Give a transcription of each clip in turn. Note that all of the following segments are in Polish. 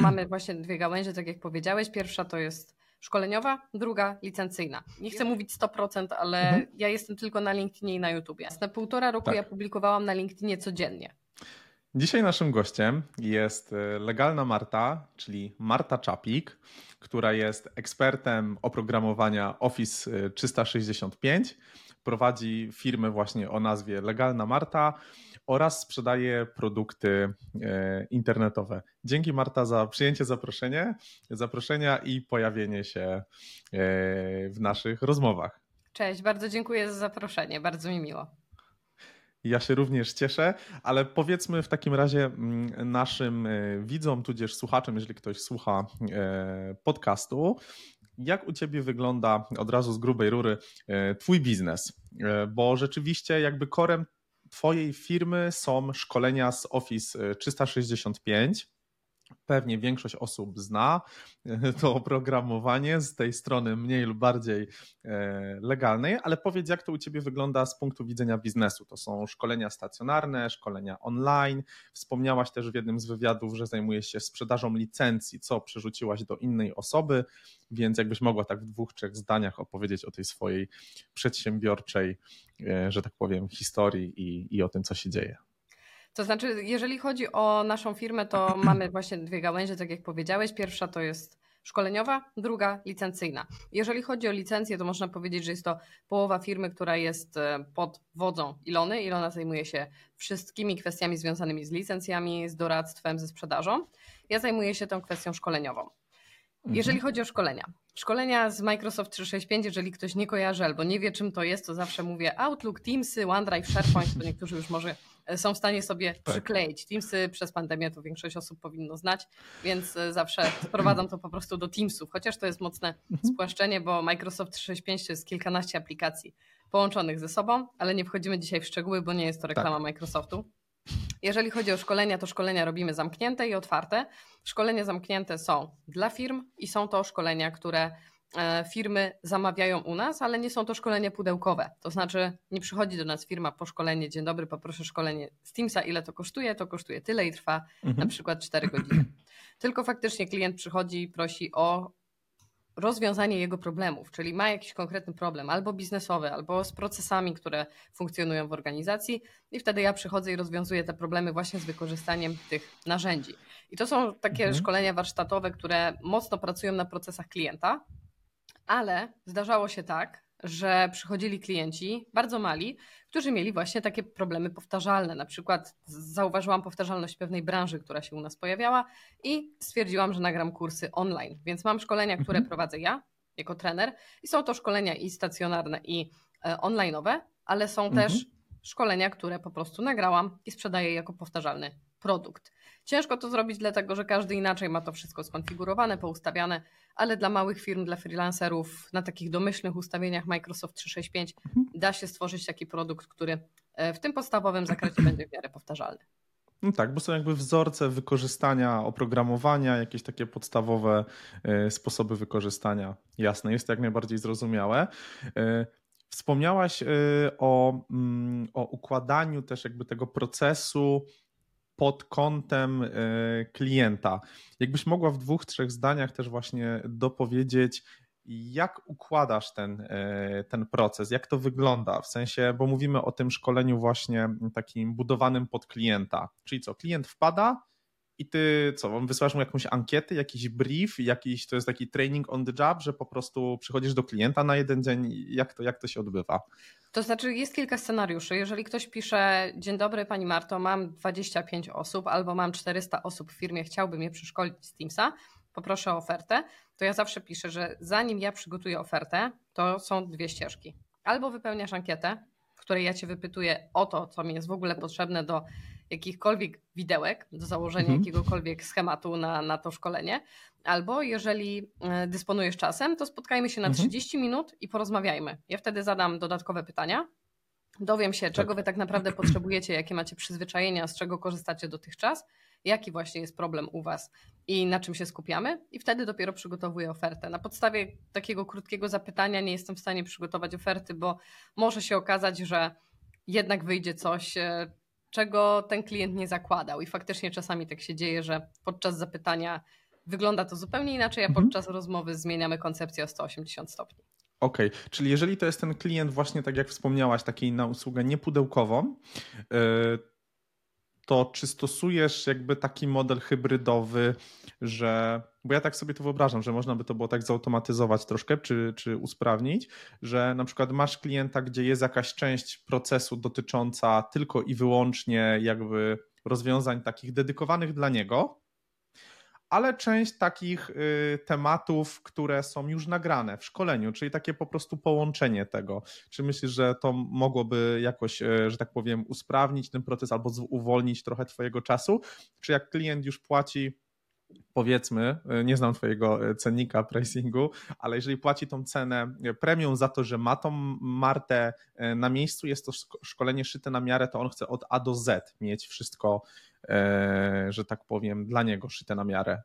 Mamy właśnie dwie gałęzie, tak jak powiedziałeś. Pierwsza to jest szkoleniowa, druga licencyjna. Nie chcę mówić 100%, ale mhm. ja jestem tylko na LinkedInie i na YouTubie. Na półtora roku tak. ja publikowałam na LinkedInie codziennie. Dzisiaj naszym gościem jest e, legalna Marta, czyli Marta Czapik, która jest ekspertem oprogramowania Office 365. Prowadzi firmę właśnie o nazwie Legalna Marta oraz sprzedaje produkty e, internetowe. Dzięki Marta za przyjęcie zaproszenie, zaproszenia i pojawienie się e, w naszych rozmowach. Cześć, bardzo dziękuję za zaproszenie, bardzo mi miło. Ja się również cieszę, ale powiedzmy w takim razie mm, naszym e, widzom, tudzież słuchaczom, jeżeli ktoś słucha podcastu, jak u Ciebie wygląda od razu z grubej rury Twój biznes? Bo rzeczywiście jakby korem Twojej firmy są szkolenia z Office 365 pewnie większość osób zna to oprogramowanie z tej strony mniej lub bardziej e, legalnej, ale powiedz, jak to u Ciebie wygląda z punktu widzenia biznesu. To są szkolenia stacjonarne, szkolenia online. Wspomniałaś też w jednym z wywiadów, że zajmujesz się sprzedażą licencji, co przerzuciłaś do innej osoby, więc jakbyś mogła tak w dwóch, trzech zdaniach opowiedzieć o tej swojej przedsiębiorczej, e, że tak powiem, historii i, i o tym, co się dzieje. To znaczy, jeżeli chodzi o naszą firmę, to mamy właśnie dwie gałęzie, tak jak powiedziałeś. Pierwsza to jest szkoleniowa, druga licencyjna. Jeżeli chodzi o licencję, to można powiedzieć, że jest to połowa firmy, która jest e, pod wodzą Ilony. Ilona zajmuje się wszystkimi kwestiami związanymi z licencjami, z doradztwem, ze sprzedażą. Ja zajmuję się tą kwestią szkoleniową. Jeżeli mhm. chodzi o szkolenia. Szkolenia z Microsoft 365, jeżeli ktoś nie kojarzy albo nie wie, czym to jest, to zawsze mówię Outlook, Teamsy, OneDrive, SharePoint, to niektórzy już może e, są w stanie sobie tak. przykleić. Teamsy przez pandemię to większość osób powinno znać, więc e, zawsze sprowadzam to po prostu do Teamsów, chociaż to jest mocne mhm. spłaszczenie, bo Microsoft 365 to jest kilkanaście aplikacji połączonych ze sobą, ale nie wchodzimy dzisiaj w szczegóły, bo nie jest to reklama tak. Microsoftu. Jeżeli chodzi o szkolenia, to szkolenia robimy zamknięte i otwarte. Szkolenia zamknięte są dla firm i są to szkolenia, które e, firmy zamawiają u nas, ale nie są to szkolenia pudełkowe. To znaczy, nie przychodzi do nas firma po szkolenie, dzień dobry, poproszę szkolenie z Teamsa, ile to kosztuje? To kosztuje tyle i trwa mhm. na przykład 4 godziny. Tylko faktycznie klient przychodzi i prosi o rozwiązanie jego problemów, czyli ma jakiś konkretny problem, albo biznesowy, albo z procesami, które funkcjonują w organizacji, i wtedy ja przychodzę i rozwiązuję te problemy właśnie z wykorzystaniem tych narzędzi. I to są takie mhm. szkolenia warsztatowe, które mocno pracują na procesach klienta, ale zdarzało się tak, że przychodzili klienci, bardzo mali, którzy mieli właśnie takie problemy powtarzalne. Na przykład zauważyłam powtarzalność pewnej branży, która się u nas pojawiała i stwierdziłam, że nagram kursy online. Więc mam szkolenia, które mhm. prowadzę ja jako trener i są to szkolenia i stacjonarne, i e, online'owe, ale są mhm. też szkolenia, które po prostu nagrałam i sprzedaję jako powtarzalny produkt. Ciężko to zrobić, dlatego że każdy inaczej ma to wszystko skonfigurowane, poustawiane, ale dla małych firm, dla freelancerów na takich domyślnych ustawieniach Microsoft 365 mhm. da się stworzyć taki produkt, który e, w tym podstawowym zakresie będzie w miarę powtarzalny. No tak, bo są jakby wzorce wykorzystania oprogramowania, jakieś takie podstawowe e, sposoby wykorzystania. Jasne, jest to jak najbardziej zrozumiałe. E, wspomniałaś o, mm, o układaniu też jakby tego procesu pod kątem e, klienta. Jakbyś mogła w dwóch, trzech zdaniach też właśnie dopowiedzieć, jak układasz ten, e, ten proces, jak to wygląda? W sensie, bo mówimy o tym szkoleniu właśnie takim budowanym pod klienta. Czyli co, klient wpada, i ty co, wysłasz mu jakąś ankietę, jakiś brief, jakiś, to jest taki training on the job, że po prostu przychodzisz do klienta na jeden dzień, jak to, jak to się odbywa? To znaczy jest kilka scenariuszy. Jeżeli ktoś pisze, dzień dobry Pani Marto, mam 25 osób albo mam 400 osób w firmie, chciałbym je przeszkolić z Teamsa, poproszę o ofertę, to ja zawsze piszę, że zanim ja przygotuję ofertę, to są dwie ścieżki. Albo wypełniasz ankietę, w której ja Cię wypytuję o to, co mi jest w ogóle potrzebne do jakichkolwiek widełek, do założenia mhm. jakiegokolwiek schematu na, na to szkolenie, albo jeżeli e, dysponujesz czasem, to spotkajmy się na mhm. 30 minut i porozmawiajmy. Ja wtedy zadam dodatkowe pytania, dowiem się, czego tak. wy tak naprawdę potrzebujecie, jakie macie przyzwyczajenia, z czego korzystacie dotychczas, jaki właśnie jest problem u was i na czym się skupiamy, i wtedy dopiero przygotowuję ofertę. Na podstawie takiego krótkiego zapytania nie jestem w stanie przygotować oferty, bo może się okazać, że jednak wyjdzie coś, czego ten klient nie zakładał. I faktycznie czasami tak się dzieje, że podczas zapytania wygląda to zupełnie inaczej, a Mhm. podczas rozmowy zmieniamy koncepcję o 180 stopni. Okej, czyli jeżeli to jest ten klient właśnie tak jak wspomniałaś, takiej na usługę niepudełkową, yy, to czy stosujesz jakby taki model hybrydowy, że, bo ja tak sobie to wyobrażam, że można by to było tak zautomatyzować troszkę, czy, czy usprawnić, że na przykład masz klienta, gdzie jest jakaś część procesu dotycząca tylko i wyłącznie jakby rozwiązań takich dedykowanych dla niego, ale część takich y, tematów, które są już nagrane w szkoleniu, czyli takie po prostu połączenie tego. Czy myślisz, że to mogłoby jakoś, y, że tak powiem, usprawnić ten proces albo uwolnić trochę Twojego czasu? Czy jak klient już płaci, powiedzmy, y, nie znam Twojego y, cennika pricingu, ale jeżeli płaci tą cenę y, premium za to, że ma tą Martę na miejscu, jest to szko- szkolenie szyte na miarę, to on chce od A do Z mieć wszystko, e, że tak powiem, dla niego szyte na miarę.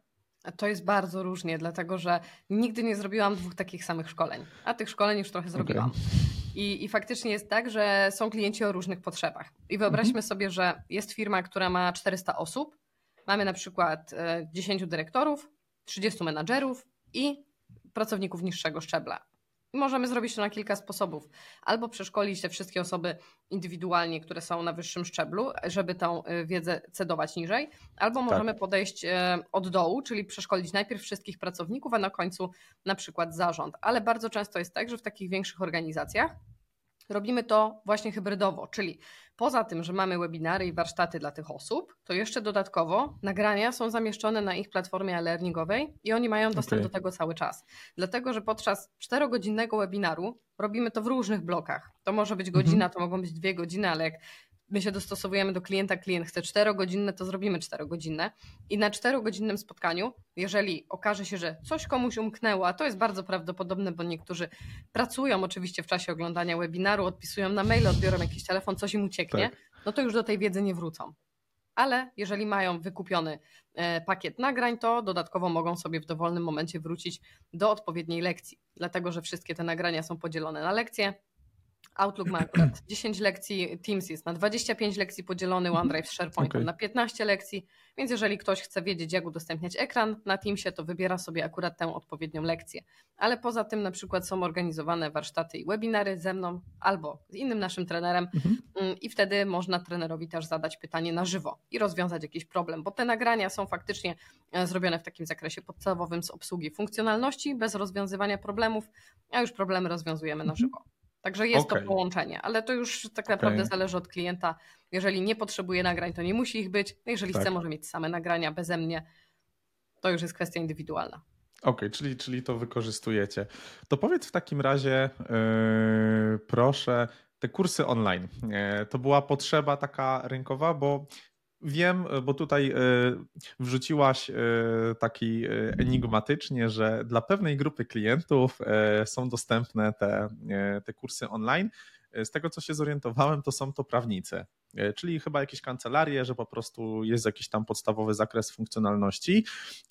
To jest bardzo różnie, dlatego że nigdy nie zrobiłam dwóch takich samych szkoleń, a tych szkoleń już trochę zrobiłam. I, I faktycznie jest tak, że są klienci o różnych potrzebach. I wyobraźmy Mhm. sobie, że jest firma, która ma 400 osób, mamy na przykład e, 10 dyrektorów, 30 menadżerów i pracowników niższego szczebla. I możemy zrobić to na kilka sposobów. Albo przeszkolić te wszystkie osoby indywidualnie, które są na wyższym szczeblu, żeby tą e, wiedzę cedować niżej, albo możemy podejść e, od dołu, czyli przeszkolić najpierw wszystkich pracowników, a na końcu na przykład zarząd. Ale bardzo często jest tak, że w takich większych organizacjach robimy to właśnie hybrydowo, czyli poza tym, że mamy webinary i warsztaty dla tych osób, to jeszcze dodatkowo nagrania są zamieszczone na ich platformie e-learningowej i oni mają dostęp Okej. do tego cały czas. Dlatego, że podczas czterogodzinnego webinaru robimy to w różnych blokach. To może być godzina, to mogą być dwie godziny, ale jak my się dostosowujemy do klienta, klient chce czterogodzinne, to zrobimy czterogodzinne. I na czterogodzinnym spotkaniu, jeżeli okaże się, że coś komuś umknęło, a to jest bardzo prawdopodobne, bo niektórzy pracują oczywiście w czasie oglądania webinaru, odpisują na maile, odbiorą jakiś telefon, coś im ucieknie, Tak. no to już do tej wiedzy nie wrócą. Ale jeżeli mają wykupiony e, pakiet nagrań, to dodatkowo mogą sobie w dowolnym momencie wrócić do odpowiedniej lekcji, dlatego że wszystkie te nagrania są podzielone na lekcje. Outlook ma akurat 10 lekcji, Teams jest na 25 lekcji podzielony, OneDrive z SharePointem Okej. na 15 lekcji, więc jeżeli ktoś chce wiedzieć, jak udostępniać ekran na Teamsie, to wybiera sobie akurat tę odpowiednią lekcję. Ale poza tym na przykład są organizowane warsztaty i webinary ze mną albo z innym naszym trenerem Mhm. Mm, i wtedy można trenerowi też zadać pytanie na żywo i rozwiązać jakiś problem, bo te nagrania są faktycznie e, zrobione w takim zakresie podstawowym z obsługi funkcjonalności, bez rozwiązywania problemów, a już problemy rozwiązujemy na Mhm. żywo. Także jest Okej. to połączenie, ale to już tak naprawdę Okej. zależy od klienta. Jeżeli nie potrzebuje nagrań, to nie musi ich być. No Jeżeli Tak. chce, może mieć same nagrania beze mnie. To już jest kwestia indywidualna. Okej, czyli, czyli to wykorzystujecie. To powiedz w takim razie, yy, proszę, te kursy online. Yy, to była potrzeba taka rynkowa, bo wiem, bo tutaj yy, wrzuciłaś yy, taki yy, enigmatycznie, że dla pewnej grupy klientów są dostępne te, te kursy online. Yy, Z tego, co się zorientowałem, to są to prawnicy. Yy, Czyli chyba jakieś kancelarie, że po prostu jest jakiś tam podstawowy zakres funkcjonalności.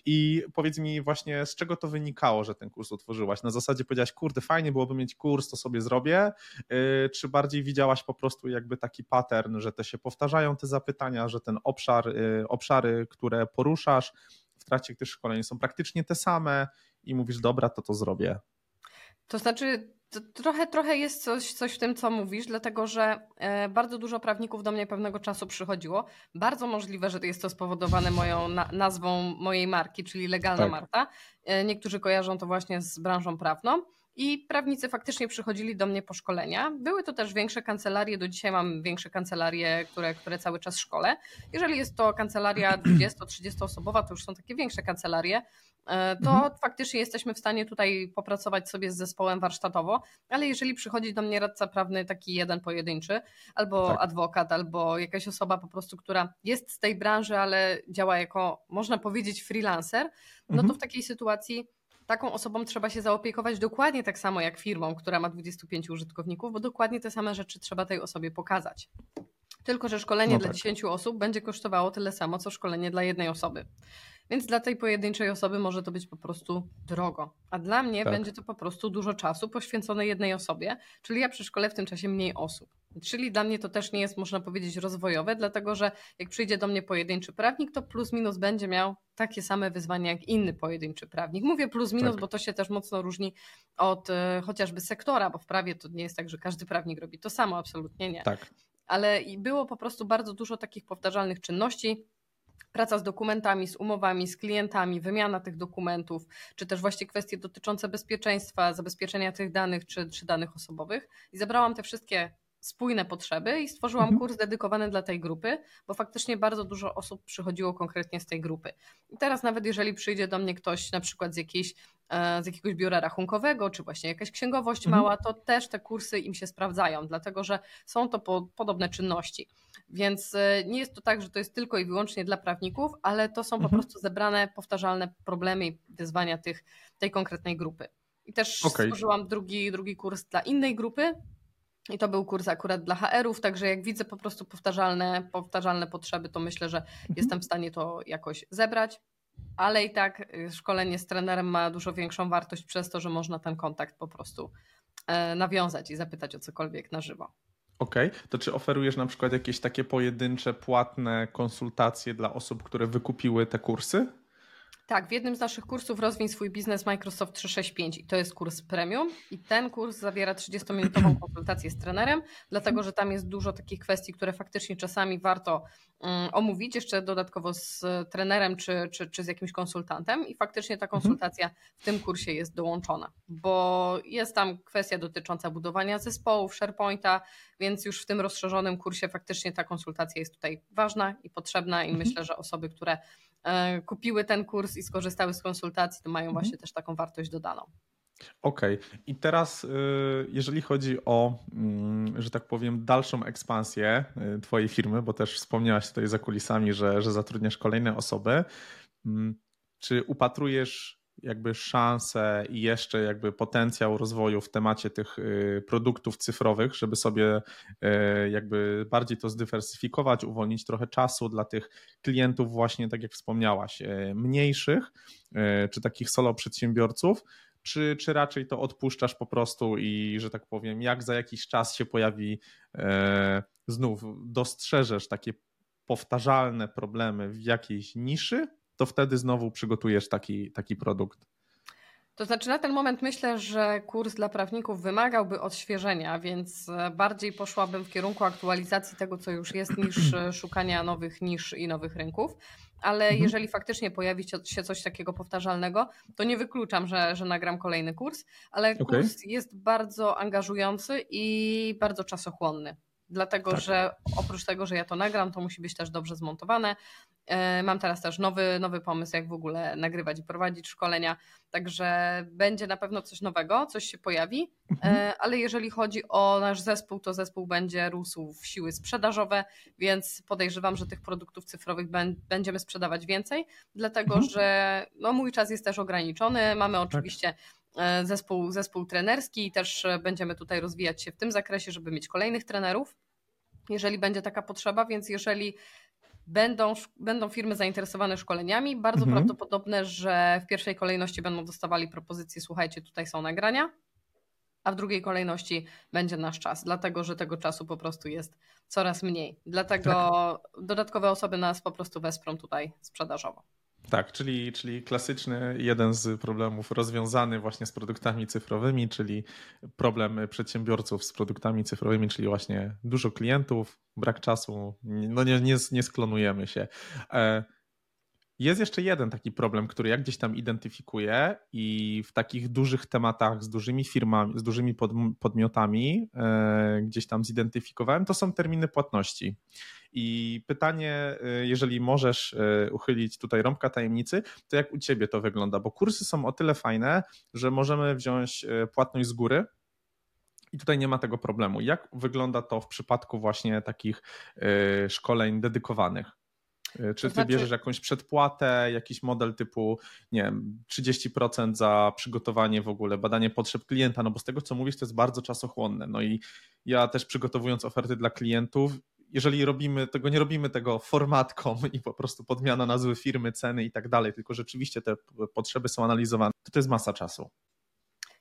I powiedz mi właśnie, z czego to wynikało, że ten kurs utworzyłaś? Na zasadzie powiedziałaś, kurde, fajnie byłoby mieć kurs, to sobie zrobię, yy, czy bardziej widziałaś po prostu jakby taki pattern, że te się powtarzają te zapytania, że ten obszar, obszary, które poruszasz w trakcie tych szkoleń są praktycznie te same i mówisz, dobra, to to zrobię. To znaczy, trochę, trochę jest coś, coś w tym, co mówisz, dlatego że e, bardzo dużo prawników do mnie pewnego czasu przychodziło. Bardzo możliwe, że jest to spowodowane moją na, nazwą mojej marki, czyli Legalna Tak. Marta. E, niektórzy kojarzą to właśnie z branżą prawną. I prawnicy faktycznie przychodzili do mnie po szkolenia. Były to też większe kancelarie. Do dzisiaj mam większe kancelarie, które, które cały czas szkole. Jeżeli jest to kancelaria 20-30 osobowa, to już są takie większe kancelarie, e, to Mhm. faktycznie jesteśmy w stanie tutaj popracować sobie z zespołem warsztatowo, ale jeżeli przychodzi do mnie radca prawny taki jeden pojedynczy, albo Tak. adwokat, albo jakaś osoba po prostu, która jest z tej branży, ale działa jako, można powiedzieć, freelancer, no to Mhm. w takiej sytuacji taką osobą trzeba się zaopiekować dokładnie tak samo jak firmą, która ma 25 użytkowników, bo dokładnie te same rzeczy trzeba tej osobie pokazać. Tylko, że szkolenie No dla tak. 10 osób będzie kosztowało tyle samo, co szkolenie dla jednej osoby. Więc dla tej pojedynczej osoby może to być po prostu drogo. A dla mnie Tak. będzie to po prostu dużo czasu poświęcone jednej osobie, czyli ja przeszkolę w tym czasie mniej osób. Czyli dla mnie to też nie jest, można powiedzieć, rozwojowe, dlatego że jak przyjdzie do mnie pojedynczy prawnik, to plus minus będzie miał takie same wyzwania jak inny pojedynczy prawnik. Mówię plus minus, tak. bo to się też mocno różni od e, chociażby sektora, bo w prawie to nie jest tak, że każdy prawnik robi to samo, absolutnie nie. Tak. Ale było po prostu bardzo dużo takich powtarzalnych czynności, praca z dokumentami, z umowami, z klientami, wymiana tych dokumentów, czy też właśnie kwestie dotyczące bezpieczeństwa, zabezpieczenia tych danych czy, czy danych osobowych. I zebrałam te wszystkie spójne potrzeby i stworzyłam mhm. kurs dedykowany dla tej grupy, bo faktycznie bardzo dużo osób przychodziło konkretnie z tej grupy. I teraz nawet jeżeli przyjdzie do mnie ktoś na przykład z, jakiejś, e, z jakiegoś biura rachunkowego, czy właśnie jakaś księgowość mhm. mała, to też te kursy im się sprawdzają, dlatego że są to po, podobne czynności. Więc e, nie jest to tak, że to jest tylko i wyłącznie dla prawników, ale to są mhm. po prostu zebrane, powtarzalne problemy i wyzwania tych, tej konkretnej grupy. I też okay. stworzyłam drugi, drugi kurs dla innej grupy, i to był kurs akurat dla HR-ów, także jak widzę po prostu powtarzalne, powtarzalne potrzeby, to myślę, że mhm. jestem w stanie to jakoś zebrać. Ale i tak y, szkolenie z trenerem ma dużo większą wartość przez to, że można ten kontakt po prostu e, nawiązać i zapytać o cokolwiek na żywo. Okej, okay. to czy oferujesz na przykład jakieś takie pojedyncze, płatne konsultacje dla osób, które wykupiły te kursy? Tak, w jednym z naszych kursów rozwij swój biznes Microsoft 365 i to jest kurs premium. I ten kurs zawiera 30-minutową konsultację z trenerem, dlatego że tam jest dużo takich kwestii, które faktycznie czasami warto um, omówić jeszcze dodatkowo z trenerem czy, czy, czy z jakimś konsultantem. I faktycznie ta konsultacja w tym kursie jest dołączona, bo jest tam kwestia dotycząca budowania zespołów, SharePointa, więc już w tym rozszerzonym kursie faktycznie ta konsultacja jest tutaj ważna i potrzebna i mhm. myślę, że osoby, które kupiły ten kurs i skorzystały z konsultacji, to mają mhm. właśnie też taką wartość dodaną. Okej. Okay. I teraz, y, jeżeli chodzi o, mm, że tak powiem, dalszą ekspansję y, Twojej firmy, bo też wspomniałaś tutaj za kulisami, że, że zatrudniasz kolejne osoby, mm, czy upatrujesz jakby szansę i jeszcze jakby potencjał rozwoju w temacie tych y, produktów cyfrowych, żeby sobie y, jakby bardziej to zdywersyfikować, uwolnić trochę czasu dla tych klientów właśnie, tak jak wspomniałaś, y, mniejszych, czy takich solo przedsiębiorców, czy, czy raczej to odpuszczasz po prostu i, że tak powiem, jak za jakiś czas się pojawi, znów dostrzeżesz takie powtarzalne problemy w jakiejś niszy, to wtedy znowu przygotujesz taki, taki produkt. To znaczy, na ten moment myślę, że kurs dla prawników wymagałby odświeżenia, więc e, bardziej poszłabym w kierunku aktualizacji tego, co już jest, niż e, szukania nowych nisz i nowych rynków. Ale mhm. jeżeli faktycznie pojawi się coś takiego powtarzalnego, to nie wykluczam, że, że nagram kolejny kurs, ale okay. kurs jest bardzo angażujący i bardzo czasochłonny. Dlatego, tak. że oprócz tego, że ja to nagram, to musi być też dobrze zmontowane. E, mam teraz też nowy, nowy pomysł, jak w ogóle nagrywać i prowadzić szkolenia, także będzie na pewno coś nowego, coś się pojawi, mhm. E, ale jeżeli chodzi o nasz zespół, to zespół będzie rósł w siły sprzedażowe, więc podejrzewam, że tych produktów cyfrowych będziemy sprzedawać więcej, dlatego mhm. że no, mój czas jest też ograniczony. Mamy tak. oczywiście tak. Zespół, zespół trenerski i też będziemy tutaj rozwijać się w tym zakresie, żeby mieć kolejnych trenerów jeżeli będzie taka potrzeba, więc jeżeli będą, będą firmy zainteresowane szkoleniami. Bardzo mhm. prawdopodobne, że w pierwszej kolejności będą dostawali propozycje, słuchajcie, tutaj są nagrania, a w drugiej kolejności będzie nasz czas, dlatego że tego czasu po prostu jest coraz mniej. Dlatego tak. dodatkowe osoby nas po prostu wesprą tutaj sprzedażowo. Tak, czyli, czyli klasyczny jeden z problemów rozwiązany właśnie z produktami cyfrowymi, czyli problem przedsiębiorców z produktami cyfrowymi, czyli właśnie dużo klientów, brak czasu, no nie, nie, nie sklonujemy się. E, jest jeszcze jeden taki problem, który ja gdzieś tam identyfikuję i w takich dużych tematach z dużymi firmami, z dużymi podmiotami e, gdzieś tam zidentyfikowałem, to są terminy płatności. I pytanie, y, jeżeli możesz y, uchylić tutaj rąbka tajemnicy, to jak u ciebie to wygląda? Bo kursy są o tyle fajne, że możemy wziąć płatność z góry, i tutaj nie ma tego problemu. Jak wygląda to w przypadku właśnie takich szkoleń dedykowanych? Czy ty znaczy... bierzesz jakąś przedpłatę, jakiś model typu, nie wiem, 30% za przygotowanie w ogóle, badanie potrzeb klienta? No bo z tego, co mówisz, to jest bardzo czasochłonne. No i ja też przygotowując oferty dla klientów, jeżeli robimy tego, nie robimy tego formatką i po prostu podmiana nazwy firmy, ceny i tak dalej, tylko rzeczywiście te potrzeby są analizowane, to to jest masa czasu.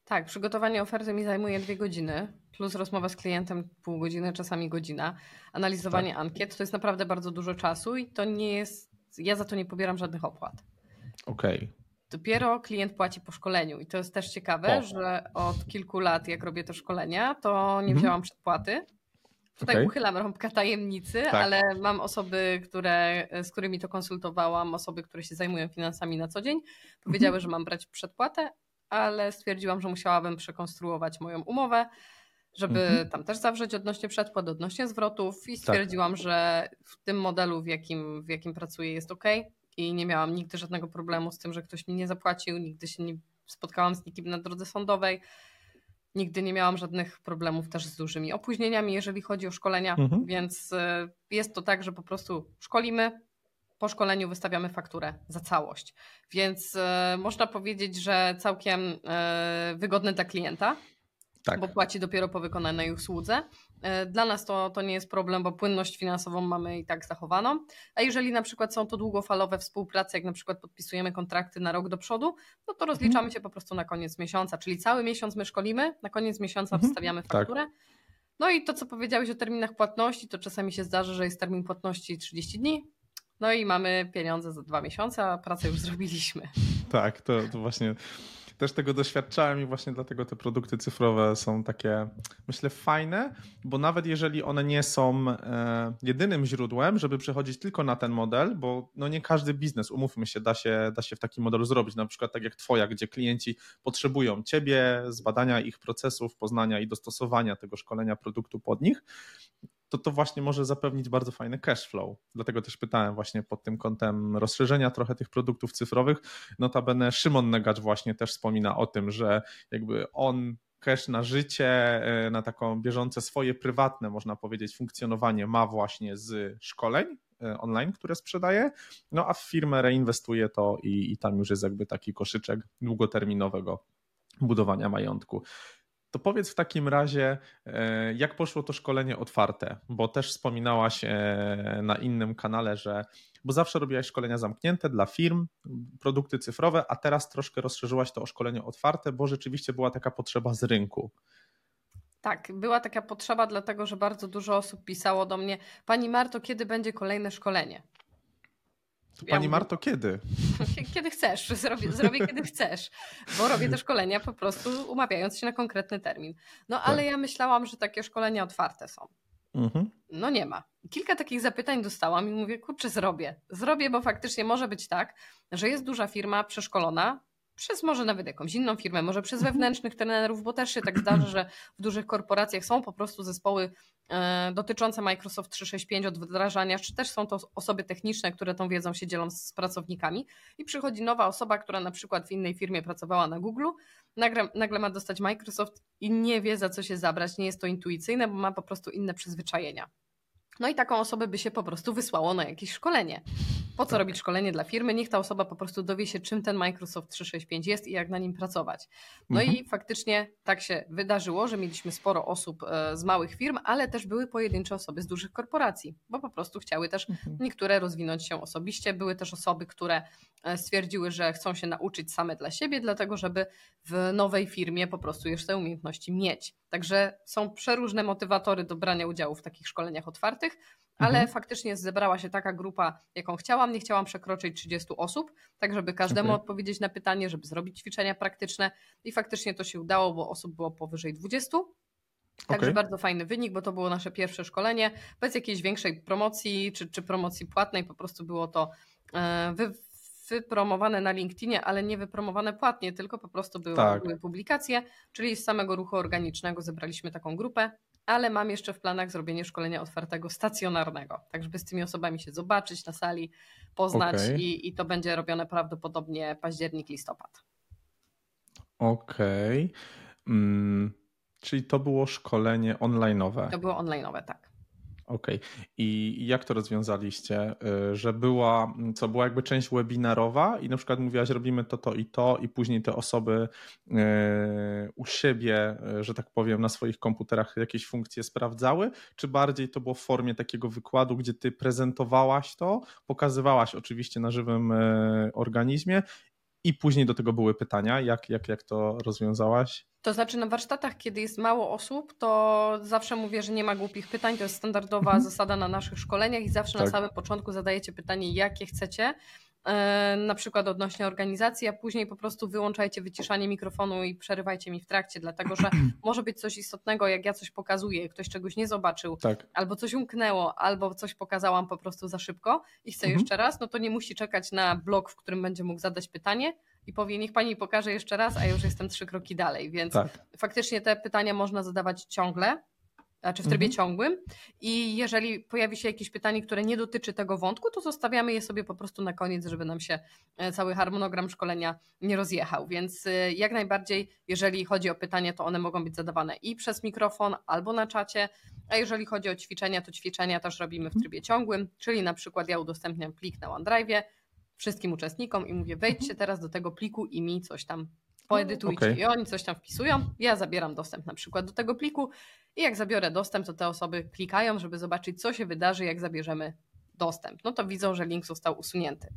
Tak, przygotowanie oferty mi zajmuje dwie godziny, plus rozmowa z klientem pół godziny, czasami godzina. Analizowanie tak. ankiet to jest naprawdę bardzo dużo czasu i to nie jest, ja za to nie pobieram żadnych opłat. Okej. Okay. Dopiero klient płaci po szkoleniu i to jest też ciekawe, o. że od kilku lat, jak robię te szkolenia, to nie mhm. wzięłam przedpłaty. Tutaj okay. uchylam rąbka tajemnicy, tak. ale mam osoby, które, z którymi to konsultowałam, osoby, które się zajmują finansami na co dzień, powiedziały, mhm. że mam brać przedpłatę, ale stwierdziłam, że musiałabym przekonstruować moją umowę, żeby mhm. tam też zawrzeć odnośnie przedpłat, odnośnie zwrotów i tak. stwierdziłam, tak. że w tym modelu, w jakim, w jakim pracuję, jest ok i nie miałam nigdy żadnego problemu z tym, że ktoś mi nie zapłacił, nigdy się nie spotkałam z nikim na drodze sądowej. Nigdy nie miałam żadnych problemów też z dużymi opóźnieniami, jeżeli chodzi o szkolenia, mhm. więc y, jest to tak, że po prostu szkolimy, po szkoleniu wystawiamy fakturę za całość. Więc y, można powiedzieć, że całkiem y, wygodne dla klienta, tak. bo płaci dopiero po wykonanej usłudze. E, dla nas to, to nie jest problem, bo płynność finansową mamy i tak zachowaną. A jeżeli na przykład są to długofalowe współprace, jak na przykład podpisujemy kontrakty na rok do przodu, no to rozliczamy mhm. się po prostu na koniec miesiąca, czyli cały miesiąc my szkolimy, na koniec miesiąca mhm. wstawiamy tak. fakturę. Tak. No i to, co powiedziałeś o terminach płatności, to czasami się zdarzy, że jest termin płatności 30 dni, no i mamy pieniądze za dwa miesiące, a pracę już zrobiliśmy. Tak, to, to właśnie też tego doświadczałem i właśnie dlatego te produkty cyfrowe są takie, myślę, fajne, bo nawet jeżeli one nie są e, jedynym źródłem, żeby przechodzić tylko na ten model, bo no nie każdy biznes, umówmy się, da się, da się w takim modelu zrobić, na przykład tak jak twoja, gdzie klienci potrzebują ciebie, zbadania ich procesów, poznania i dostosowania tego szkolenia produktu pod nich, to to właśnie może zapewnić bardzo fajny cash flow. Dlatego też pytałem właśnie pod tym kątem rozszerzenia trochę tych produktów cyfrowych. Notabene Szymon Negacz właśnie też wspomina o tym, że jakby on cash na życie, e, na taką bieżące swoje prywatne, można powiedzieć, funkcjonowanie ma właśnie z szkoleń e, online, które sprzedaje, no a w firmę reinwestuje to i, i tam już jest jakby taki koszyczek długoterminowego budowania majątku. To powiedz w takim razie, e, jak poszło to szkolenie otwarte, bo też wspominałaś e, na innym kanale, że bo zawsze robiłaś szkolenia zamknięte dla firm, produkty cyfrowe, a teraz troszkę rozszerzyłaś to o szkolenie otwarte, bo rzeczywiście była taka potrzeba z rynku. Tak, była taka potrzeba, dlatego że bardzo dużo osób pisało do mnie: Pani Marto, kiedy będzie kolejne szkolenie? To pani ja Marto, kiedy? Kiedy chcesz, zrobię, zrobię kiedy chcesz, bo robię te szkolenia po prostu umawiając się na konkretny termin. No ale tak. ja myślałam, że takie szkolenia otwarte są. Mhm. No nie ma. Kilka takich zapytań dostałam i mówię, kurczę, zrobię. Zrobię, bo faktycznie może być tak, że jest duża firma przeszkolona, przez może nawet jakąś inną firmę, może przez mhm. wewnętrznych trenerów, bo też się tak zdarza, że w dużych korporacjach są po prostu zespoły e, dotyczące Microsoft 365 od wdrażania, czy też są to osoby techniczne, które tą wiedzą się dzielą z pracownikami i przychodzi nowa osoba, która na przykład w innej firmie pracowała na Google, nagle, nagle ma dostać Microsoft i nie wie za co się zabrać, nie jest to intuicyjne, bo ma po prostu inne przyzwyczajenia. No i taką osobę by się po prostu wysłało na jakieś szkolenie. Po co tak. robić szkolenie dla firmy? Niech ta osoba po prostu dowie się, czym ten Microsoft 365 jest i jak na nim pracować. No mhm. i faktycznie tak się wydarzyło, że mieliśmy sporo osób e, z małych firm, ale też były pojedyncze osoby z dużych korporacji, bo po prostu chciały też mhm. niektóre rozwinąć się osobiście. Były też osoby, które e, stwierdziły, że chcą się nauczyć same dla siebie, dlatego żeby w nowej firmie po prostu już te umiejętności mieć. Także są przeróżne motywatory do brania udziału w takich szkoleniach otwartych ale mhm. faktycznie zebrała się taka grupa, jaką chciałam. Nie chciałam przekroczyć 30 osób, tak żeby każdemu okay. odpowiedzieć na pytanie, żeby zrobić ćwiczenia praktyczne i faktycznie to się udało, bo osób było powyżej 20. Także okay. bardzo fajny wynik, bo to było nasze pierwsze szkolenie, bez jakiejś większej promocji czy, czy promocji płatnej, po prostu było to e, wy, wypromowane na LinkedInie, ale nie wypromowane płatnie, tylko po prostu były, tak. były publikacje, czyli z samego ruchu organicznego zebraliśmy taką grupę ale mam jeszcze w planach zrobienie szkolenia otwartego stacjonarnego, tak żeby z tymi osobami się zobaczyć na sali, poznać okay. i, i to będzie robione prawdopodobnie październik, listopad. Okej. Okay. Mm, czyli to było szkolenie online'owe. To było online'owe, tak. Okej. Okay. I jak to rozwiązaliście? Y, że była, co była jakby część webinarowa i na przykład mówiłaś, robimy to, to i to i później te osoby y, u siebie, y, że tak powiem, na swoich komputerach jakieś funkcje sprawdzały, czy bardziej to było w formie takiego wykładu, gdzie ty prezentowałaś to, pokazywałaś oczywiście na żywym organizmie i później do tego były pytania, jak, jak, jak to rozwiązałaś? To znaczy na warsztatach, kiedy jest mało osób, to zawsze mówię, że nie ma głupich pytań. To jest standardowa mhm. zasada na naszych szkoleniach i zawsze tak. na samym początku zadajecie pytanie, jakie chcecie. E, na przykład odnośnie organizacji, a później po prostu wyłączajcie wyciszanie mikrofonu i przerywajcie mi w trakcie, dlatego że może być coś istotnego, jak ja coś pokazuję, ktoś czegoś nie zobaczył, tak. albo coś umknęło, albo coś pokazałam po prostu za szybko i chcę mhm. jeszcze raz, no to nie musi czekać na blok, w którym będzie mógł zadać pytanie, i powie, niech pani pokaże jeszcze raz, a już jestem trzy kroki dalej. Więc tak. faktycznie te pytania można zadawać ciągle, znaczy w trybie mhm. ciągłym. I jeżeli pojawi się jakieś pytanie, które nie dotyczy tego wątku, to zostawiamy je sobie po prostu na koniec, żeby nam się e, cały harmonogram szkolenia nie rozjechał. Więc e, jak najbardziej, jeżeli chodzi o pytania, to one mogą być zadawane i przez mikrofon, albo na czacie. A jeżeli chodzi o ćwiczenia, to ćwiczenia też robimy w trybie ciągłym, czyli na przykład ja udostępniam plik na OneDrive wszystkim uczestnikom i mówię, wejdźcie mhm. teraz do tego pliku i mi coś tam poedytujcie. Okay. I oni coś tam wpisują. Ja zabieram dostęp na przykład do tego pliku i jak zabiorę dostęp, to te osoby klikają, żeby zobaczyć, co się wydarzy, jak zabierzemy dostęp. No to widzą, że link został usunięty.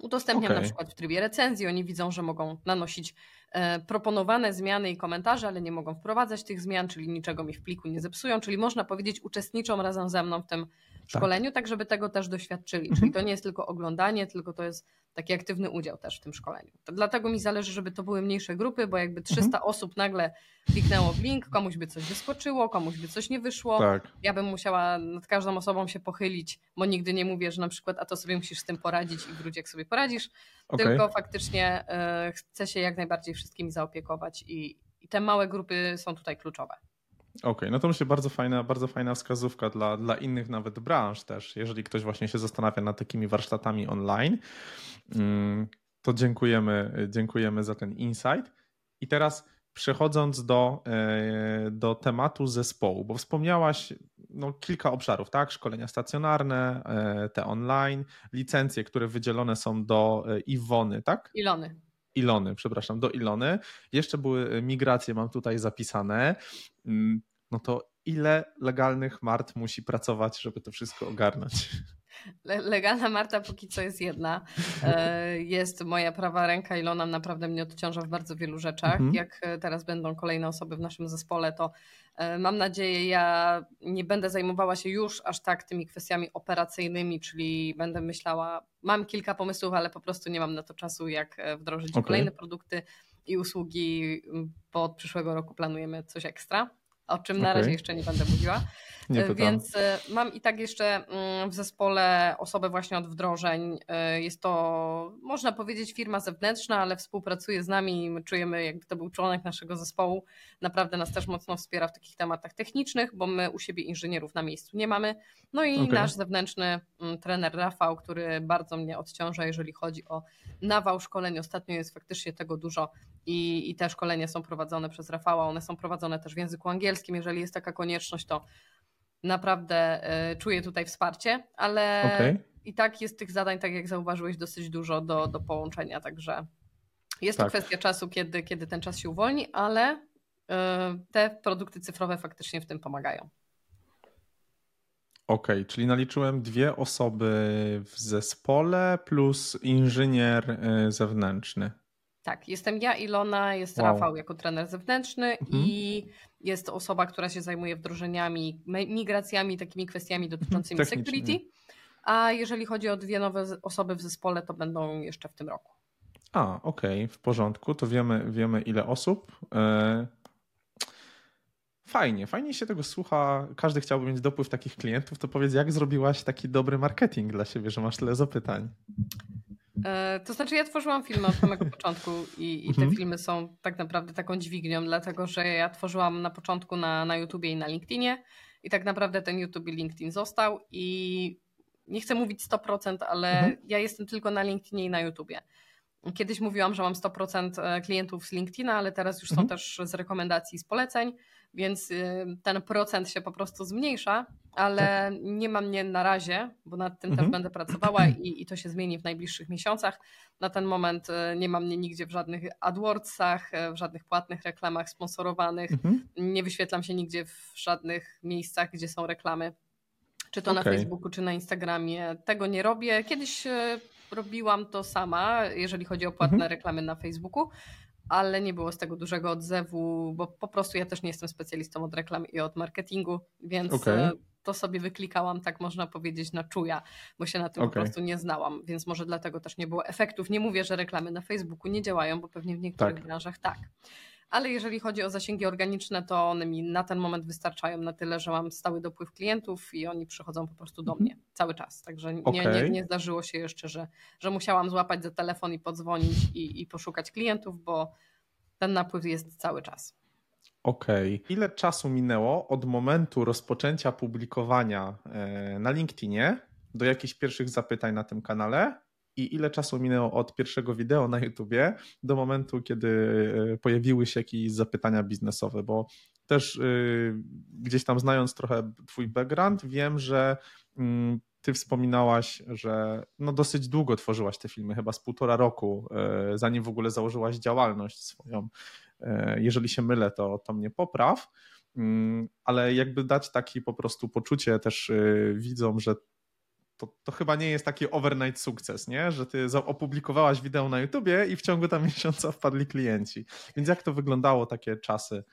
Udostępniam okay. na przykład w trybie recenzji, oni widzą, że mogą nanosić e, proponowane zmiany i komentarze, ale nie mogą wprowadzać tych zmian, czyli niczego mi w pliku nie zepsują, czyli można powiedzieć uczestniczą razem ze mną w tym szkoleniu, tak, tak żeby tego też doświadczyli. Mhm. Czyli to nie jest tylko oglądanie, tylko to jest taki aktywny udział też w tym szkoleniu. To dlatego mi zależy, żeby to były mniejsze grupy, bo jakby 300 mhm. osób nagle kliknęło w link, komuś by coś wyskoczyło, komuś by coś nie wyszło. Tak. Ja bym musiała nad każdą osobą się pochylić, bo nigdy nie mówię, że na przykład a to sobie musisz z tym poradzić i wróć jak sobie poradzisz, okay. tylko faktycznie y, chcę się jak najbardziej wszystkimi zaopiekować i, i te małe grupy są tutaj kluczowe. Okej, okay, no to myślę bardzo fajna, bardzo fajna wskazówka dla, dla innych nawet branż też, jeżeli ktoś właśnie się zastanawia nad takimi warsztatami online, mm, to dziękujemy, dziękujemy za ten insight. I teraz przechodząc do, e, do tematu zespołu, bo wspomniałaś no, kilka obszarów, tak? Szkolenia stacjonarne, e, te online, licencje, które wydzielone są do e, Iwony, tak? Ilony. Ilony, przepraszam, do Ilony. Jeszcze były migracje, mam tutaj zapisane. Mm, no to ile legalnych Mart musi pracować, żeby to wszystko ogarnąć? Legalna Marta póki co jest jedna. E, jest moja prawa ręka Ilona naprawdę mnie odciąża w bardzo wielu rzeczach. Mhm. Jak teraz będą kolejne osoby w naszym zespole, to e, mam nadzieję, ja nie będę zajmowała się już aż tak tymi kwestiami operacyjnymi, czyli będę myślała, mam kilka pomysłów, ale po prostu nie mam na to czasu, jak e, wdrożyć okay. kolejne produkty i usługi, bo od przyszłego roku planujemy coś ekstra o czym na razie jeszcze nie będę mówiła. E, Więc e, mam i tak jeszcze mm, w zespole osobę właśnie od wdrożeń. E, jest to, można powiedzieć, firma zewnętrzna, ale współpracuje z nami. My czujemy, jakby to był członek naszego zespołu. Naprawdę nas też mocno wspiera w takich tematach technicznych, bo my u siebie inżynierów na miejscu nie mamy. No i okay. nasz zewnętrzny mm, trener Rafał, który bardzo mnie odciąża, jeżeli chodzi o nawał szkoleń. Ostatnio jest faktycznie tego dużo i, i te szkolenia są prowadzone przez Rafała. One są prowadzone też w języku angielskim. Jeżeli jest taka konieczność, to naprawdę y, czuję tutaj wsparcie, ale okay. i tak jest tych zadań, tak jak zauważyłeś, dosyć dużo do, do połączenia, także jest tak. to kwestia czasu, kiedy, kiedy ten czas się uwolni, ale y, te produkty cyfrowe faktycznie w tym pomagają. Okej, okay, czyli naliczyłem dwie osoby w zespole plus inżynier y, zewnętrzny. Tak, jestem ja, Ilona, jest wow. Rafał jako trener zewnętrzny mhm. i jest osoba, która się zajmuje wdrożeniami, migracjami, takimi kwestiami dotyczącymi security. A jeżeli chodzi o dwie nowe osoby w zespole, to będą jeszcze w tym roku. A, okej, okay, w porządku. To wiemy, wiemy ile osób. E, fajnie, fajnie się tego słucha. Każdy chciałby mieć dopływ takich klientów. To powiedz, jak zrobiłaś taki dobry marketing dla siebie, że masz tyle zapytań? E, to znaczy, ja tworzyłam filmy od samego początku i, i te mhm. filmy są tak naprawdę taką dźwignią, dlatego że ja tworzyłam na początku na, na YouTubie i na LinkedInie i tak naprawdę ten YouTube i LinkedIn został i nie chcę mówić 100%, ale mhm. ja jestem tylko na LinkedInie i na YouTubie. Kiedyś mówiłam, że mam 100% e, klientów z LinkedIna, ale teraz już mhm. są też z rekomendacji, z poleceń, więc y, ten procent się po prostu zmniejsza, ale tak. nie ma mnie na razie, bo nad tym mhm. też będę pracowała i, i to się zmieni w najbliższych miesiącach. Na ten moment y, nie ma mnie nigdzie w żadnych AdWordsach, y, w żadnych płatnych reklamach sponsorowanych, mhm. nie wyświetlam się nigdzie w żadnych miejscach, gdzie są reklamy czy to okay. na Facebooku, czy na Instagramie. Tego nie robię. Kiedyś robiłam to sama, jeżeli chodzi o płatne mhm. reklamy na Facebooku, ale nie było z tego dużego odzewu, bo po prostu ja też nie jestem specjalistą od reklam i od marketingu, więc okay. To sobie wyklikałam, tak można powiedzieć, na czuja, bo się na tym okay. po prostu nie znałam, więc może dlatego też nie było efektów. Nie mówię, że reklamy na Facebooku nie działają, bo pewnie w niektórych tak. branżach tak ale jeżeli chodzi o zasięgi organiczne, to one mi na ten moment wystarczają na tyle, że mam stały dopływ klientów i oni przychodzą po prostu do mhm. mnie cały czas. Także nie, okay. nie, nie zdarzyło się jeszcze, że, że musiałam złapać za telefon i podzwonić i, i poszukać klientów, bo ten napływ jest cały czas. Okej. Okay. Ile czasu minęło od momentu rozpoczęcia publikowania e, na LinkedInie do jakichś pierwszych zapytań na tym kanale i ile czasu minęło od pierwszego wideo na YouTubie do momentu, kiedy e, pojawiły się jakieś zapytania biznesowe, bo też e, gdzieś tam znając trochę Twój background, wiem, że mm, Ty wspominałaś, że no dosyć długo tworzyłaś te filmy, chyba z półtora roku, zanim w ogóle założyłaś działalność swoją. Jeżeli się mylę, to, to mnie popraw mm, ale jakby dać taki po prostu poczucie też widzom, że to, to chyba nie jest taki overnight sukces, nie? Że ty opublikowałaś wideo na YouTubie i w ciągu tam miesiąca wpadli klienci. Więc jak to wyglądało takie czasy?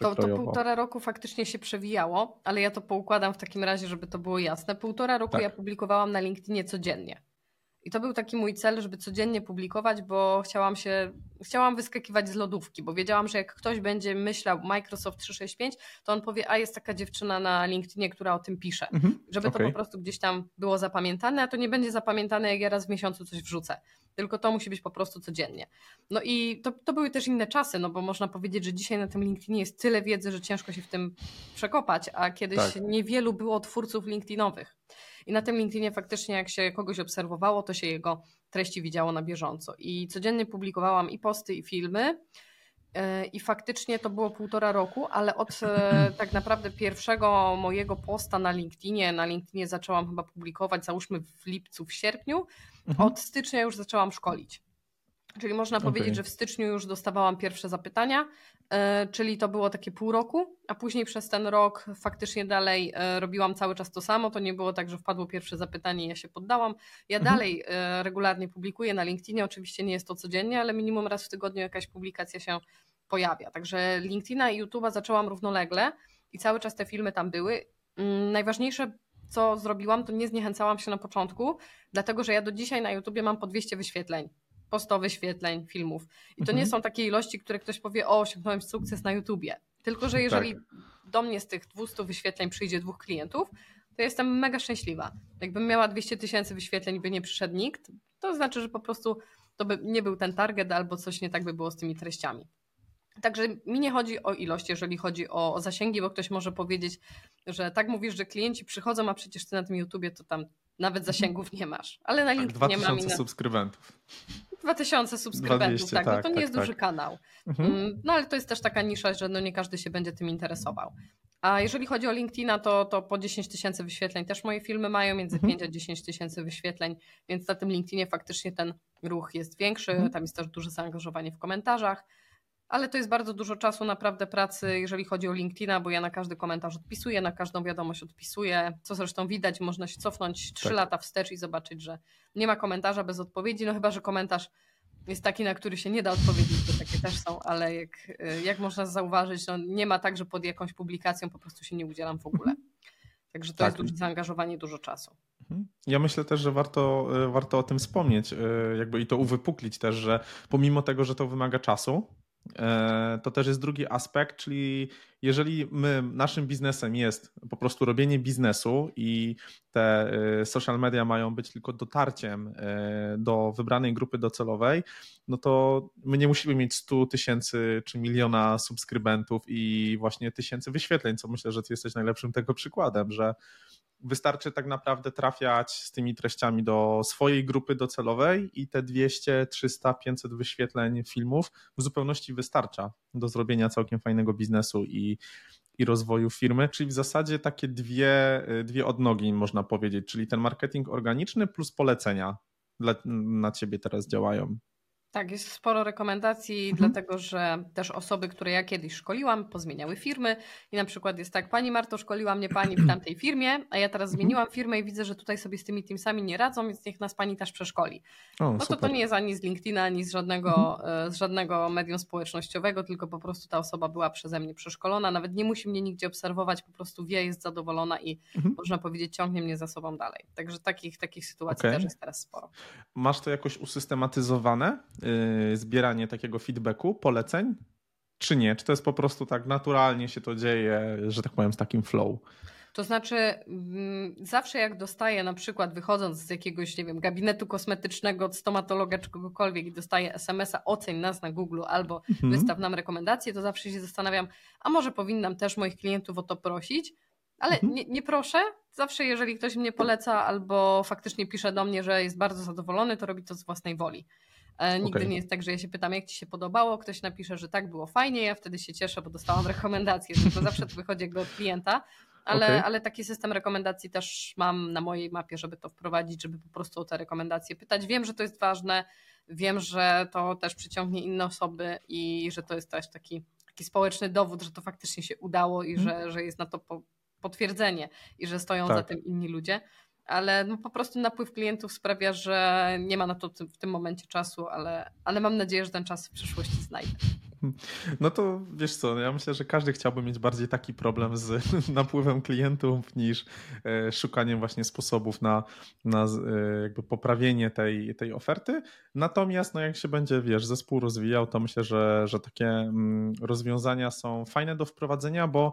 To, to półtora roku faktycznie się przewijało, ale ja to poukładam w takim razie, żeby to było jasne. Półtora roku tak. ja publikowałam na LinkedInie codziennie. I to był taki mój cel, żeby codziennie publikować, bo chciałam się, chciałam wyskakiwać z lodówki, bo wiedziałam, że jak ktoś będzie myślał Microsoft 365, to on powie, a jest taka dziewczyna na LinkedInie, która o tym pisze. Mhm, żeby okay. to po prostu gdzieś tam było zapamiętane, a to nie będzie zapamiętane, jak ja raz w miesiącu coś wrzucę. Tylko to musi być po prostu codziennie. No i to, to były też inne czasy, no bo można powiedzieć, że dzisiaj na tym LinkedInie jest tyle wiedzy, że ciężko się w tym przekopać, a kiedyś tak. niewielu było twórców LinkedInowych. I na tym LinkedInie faktycznie jak się kogoś obserwowało, to się jego treści widziało na bieżąco. I codziennie publikowałam i posty, i filmy. E, I faktycznie to było półtora roku, ale od e, tak naprawdę pierwszego mojego posta na LinkedInie, na LinkedInie zaczęłam chyba publikować, załóżmy w lipcu, w sierpniu, mhm. od stycznia już zaczęłam szkolić. Czyli można okay. powiedzieć, że w styczniu już dostawałam pierwsze zapytania, czyli to było takie pół roku, a później przez ten rok faktycznie dalej e, robiłam cały czas to samo. To nie było tak, że wpadło pierwsze zapytanie i ja się poddałam. Ja mhm. dalej e, regularnie publikuję na LinkedInie, oczywiście nie jest to codziennie, ale minimum raz w tygodniu jakaś publikacja się pojawia. Także LinkedIna i YouTube'a zaczęłam równolegle i cały czas te filmy tam były. Mm, najważniejsze co zrobiłam, to nie zniechęcałam się na początku, dlatego że ja do dzisiaj na YouTubie mam po 200 wyświetleń po 100 wyświetleń filmów. I to mhm. nie są takie ilości, które ktoś powie, o, osiągnąłem sukces na YouTubie. Tylko, że jeżeli tak. do mnie z tych 200 wyświetleń przyjdzie dwóch klientów, to jestem mega szczęśliwa. Jakbym miała 200 tysięcy wyświetleń by nie przyszedł nikt, to znaczy, że po prostu to by nie był ten target albo coś nie tak by było z tymi treściami. Także mi nie chodzi o ilość, jeżeli chodzi o, o, zasięgi, bo ktoś może powiedzieć, że tak mówisz, że klienci przychodzą, a przecież ty na tym YouTubie to tam nawet zasięgów nie masz. Ale na LinkedInie tak, 2000 mam. subskrybentów. 2000 subskrybentów, tak, tak, no to nie tak, jest tak. duży kanał. Mhm. Mm, no ale to jest też taka nisza, że no nie każdy się będzie tym interesował. A jeżeli chodzi o LinkedIna, to, to po 10 tysięcy wyświetleń też moje filmy mają między mhm. 5 a 10 tysięcy wyświetleń, więc na tym LinkedInie faktycznie ten ruch jest większy, mhm. tam jest też duże zaangażowanie w komentarzach ale to jest bardzo dużo czasu naprawdę pracy, jeżeli chodzi o LinkedIna, bo ja na każdy komentarz odpisuję, na każdą wiadomość odpisuję, co zresztą widać, można się cofnąć 3 tak. lata wstecz i zobaczyć, że nie ma komentarza bez odpowiedzi, no chyba, że komentarz jest taki, na który się nie da odpowiedzieć, bo takie też są, ale jak, jak można zauważyć, no nie ma tak, że pod jakąś publikacją po prostu się nie udzielam w ogóle. Także to tak. jest duże zaangażowanie, dużo czasu. Mhm. Ja myślę też, że warto, warto o tym wspomnieć, jakby i to uwypuklić też, że pomimo tego, że to wymaga czasu, to też jest drugi aspekt, czyli jeżeli my, naszym biznesem jest po prostu robienie biznesu i te e, social media mają być tylko dotarciem e, do wybranej grupy docelowej, no to my nie musimy mieć 100 tysięcy czy miliona subskrybentów i właśnie tysięcy wyświetleń, co myślę, że ty jesteś najlepszym tego przykładem, że wystarczy tak naprawdę trafiać z tymi treściami do swojej grupy docelowej i te 200, 300, 500 wyświetleń filmów w zupełności wystarcza do zrobienia całkiem fajnego biznesu i, i rozwoju firmy. Czyli w zasadzie takie dwie, dwie odnogi można powiedzieć, czyli ten marketing organiczny plus polecenia dla, na ciebie teraz działają. Tak, jest sporo rekomendacji, mhm. dlatego że też osoby, które ja kiedyś szkoliłam, pozmieniały firmy i na przykład jest tak, pani Marto, szkoliła mnie pani w tamtej firmie, a ja teraz mhm. zmieniłam firmę i widzę, że tutaj sobie z tymi teamsami nie radzą, więc niech nas pani też przeszkoli. O, no to to nie jest ani z LinkedIna, ani z żadnego, mhm. E, z żadnego medium społecznościowego, tylko po prostu ta osoba była przeze mnie przeszkolona, nawet nie musi mnie nigdzie obserwować, po prostu wie, jest zadowolona i mhm. można powiedzieć ciągnie mnie za sobą dalej. Także takich, takich sytuacji okay. też jest teraz sporo. Masz to jakoś usystematyzowane? Yy, zbieranie takiego feedbacku, poleceń, czy nie? Czy to jest po prostu tak naturalnie się to dzieje, że tak powiem, z takim flow? To znaczy, mm, zawsze jak dostaję, na przykład wychodząc z jakiegoś, nie wiem, gabinetu kosmetycznego, od stomatologa czy kogokolwiek i dostaję SMS-a oceń nas na Google albo mhm. wystaw nam rekomendacje, to zawsze się zastanawiam, a może powinnam też moich klientów o to prosić, ale mhm. nie, nie proszę. Zawsze, jeżeli ktoś mnie poleca albo faktycznie pisze do mnie, że jest bardzo zadowolony, to robi to z własnej woli. E, nigdy okay. nie jest tak, że ja się pytam, jak ci się podobało, ktoś napisze, że tak było fajnie, ja wtedy się cieszę, bo dostałam rekomendację, tylko zawsze to wychodzi jakby od klienta, ale, okay. ale taki system rekomendacji też mam na mojej mapie, żeby to wprowadzić, żeby po prostu o te rekomendacje pytać. Wiem, że to jest ważne, wiem, że to też przyciągnie inne osoby i że to jest też taki, taki społeczny dowód, że to faktycznie się udało i hmm. że, że jest na to po, potwierdzenie i że stoją tak. za tym inni ludzie ale no po prostu napływ klientów sprawia, że nie ma na to w tym momencie czasu, ale, ale mam nadzieję, że ten czas w przyszłości znajdę. No to wiesz co, ja myślę, że każdy chciałby mieć bardziej taki problem z napływem klientów niż e, szukaniem właśnie sposobów na, na e, jakby poprawienie tej, tej oferty. Natomiast no jak się będzie, wiesz, zespół rozwijał, to myślę, że, że takie mm, rozwiązania są fajne do wprowadzenia, bo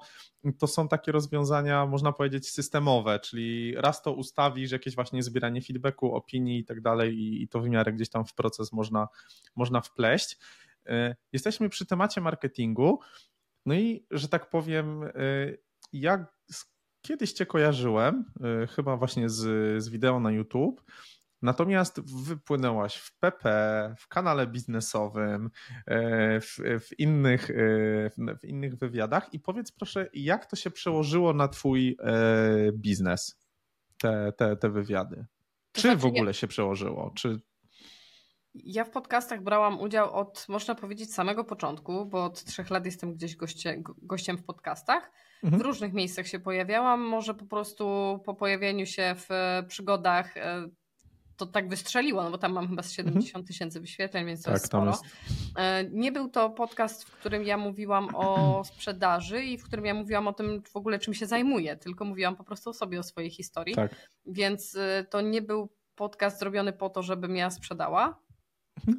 to są takie rozwiązania, można powiedzieć, systemowe, czyli raz to ustawisz, jakieś właśnie zbieranie feedbacku, opinii i tak dalej i to w miarę gdzieś tam w proces można, można wpleść. E, jesteśmy przy temacie marketingu. No i, że tak powiem, e, ja kiedyś Cię kojarzyłem, e, chyba właśnie z, z wideo na YouTube. Natomiast wypłynęłaś w PP, w kanale biznesowym, w, w, innych, w innych wywiadach i powiedz proszę, jak to się przełożyło na Twój biznes, te, te, te wywiady? Czy w znaczy, ogóle się przełożyło? Czy, ja w podcastach brałam udział od, można powiedzieć, samego początku, bo od trzech lat jestem gdzieś goście, gościem w podcastach. Mhm. W różnych miejscach się pojawiałam, może po prostu po pojawieniu się w przygodach e, to tak wystrzeliło, no bo tam mam chyba z 70 mhm. tysięcy wyświetleń, więc to tak, jest sporo. Jest... E, nie był to podcast, w którym ja mówiłam o sprzedaży i w którym ja mówiłam o tym w ogóle czym się zajmuję, tylko mówiłam po prostu o sobie, o swojej historii. Tak. Więc e, to nie był podcast zrobiony po to, żebym ja sprzedała.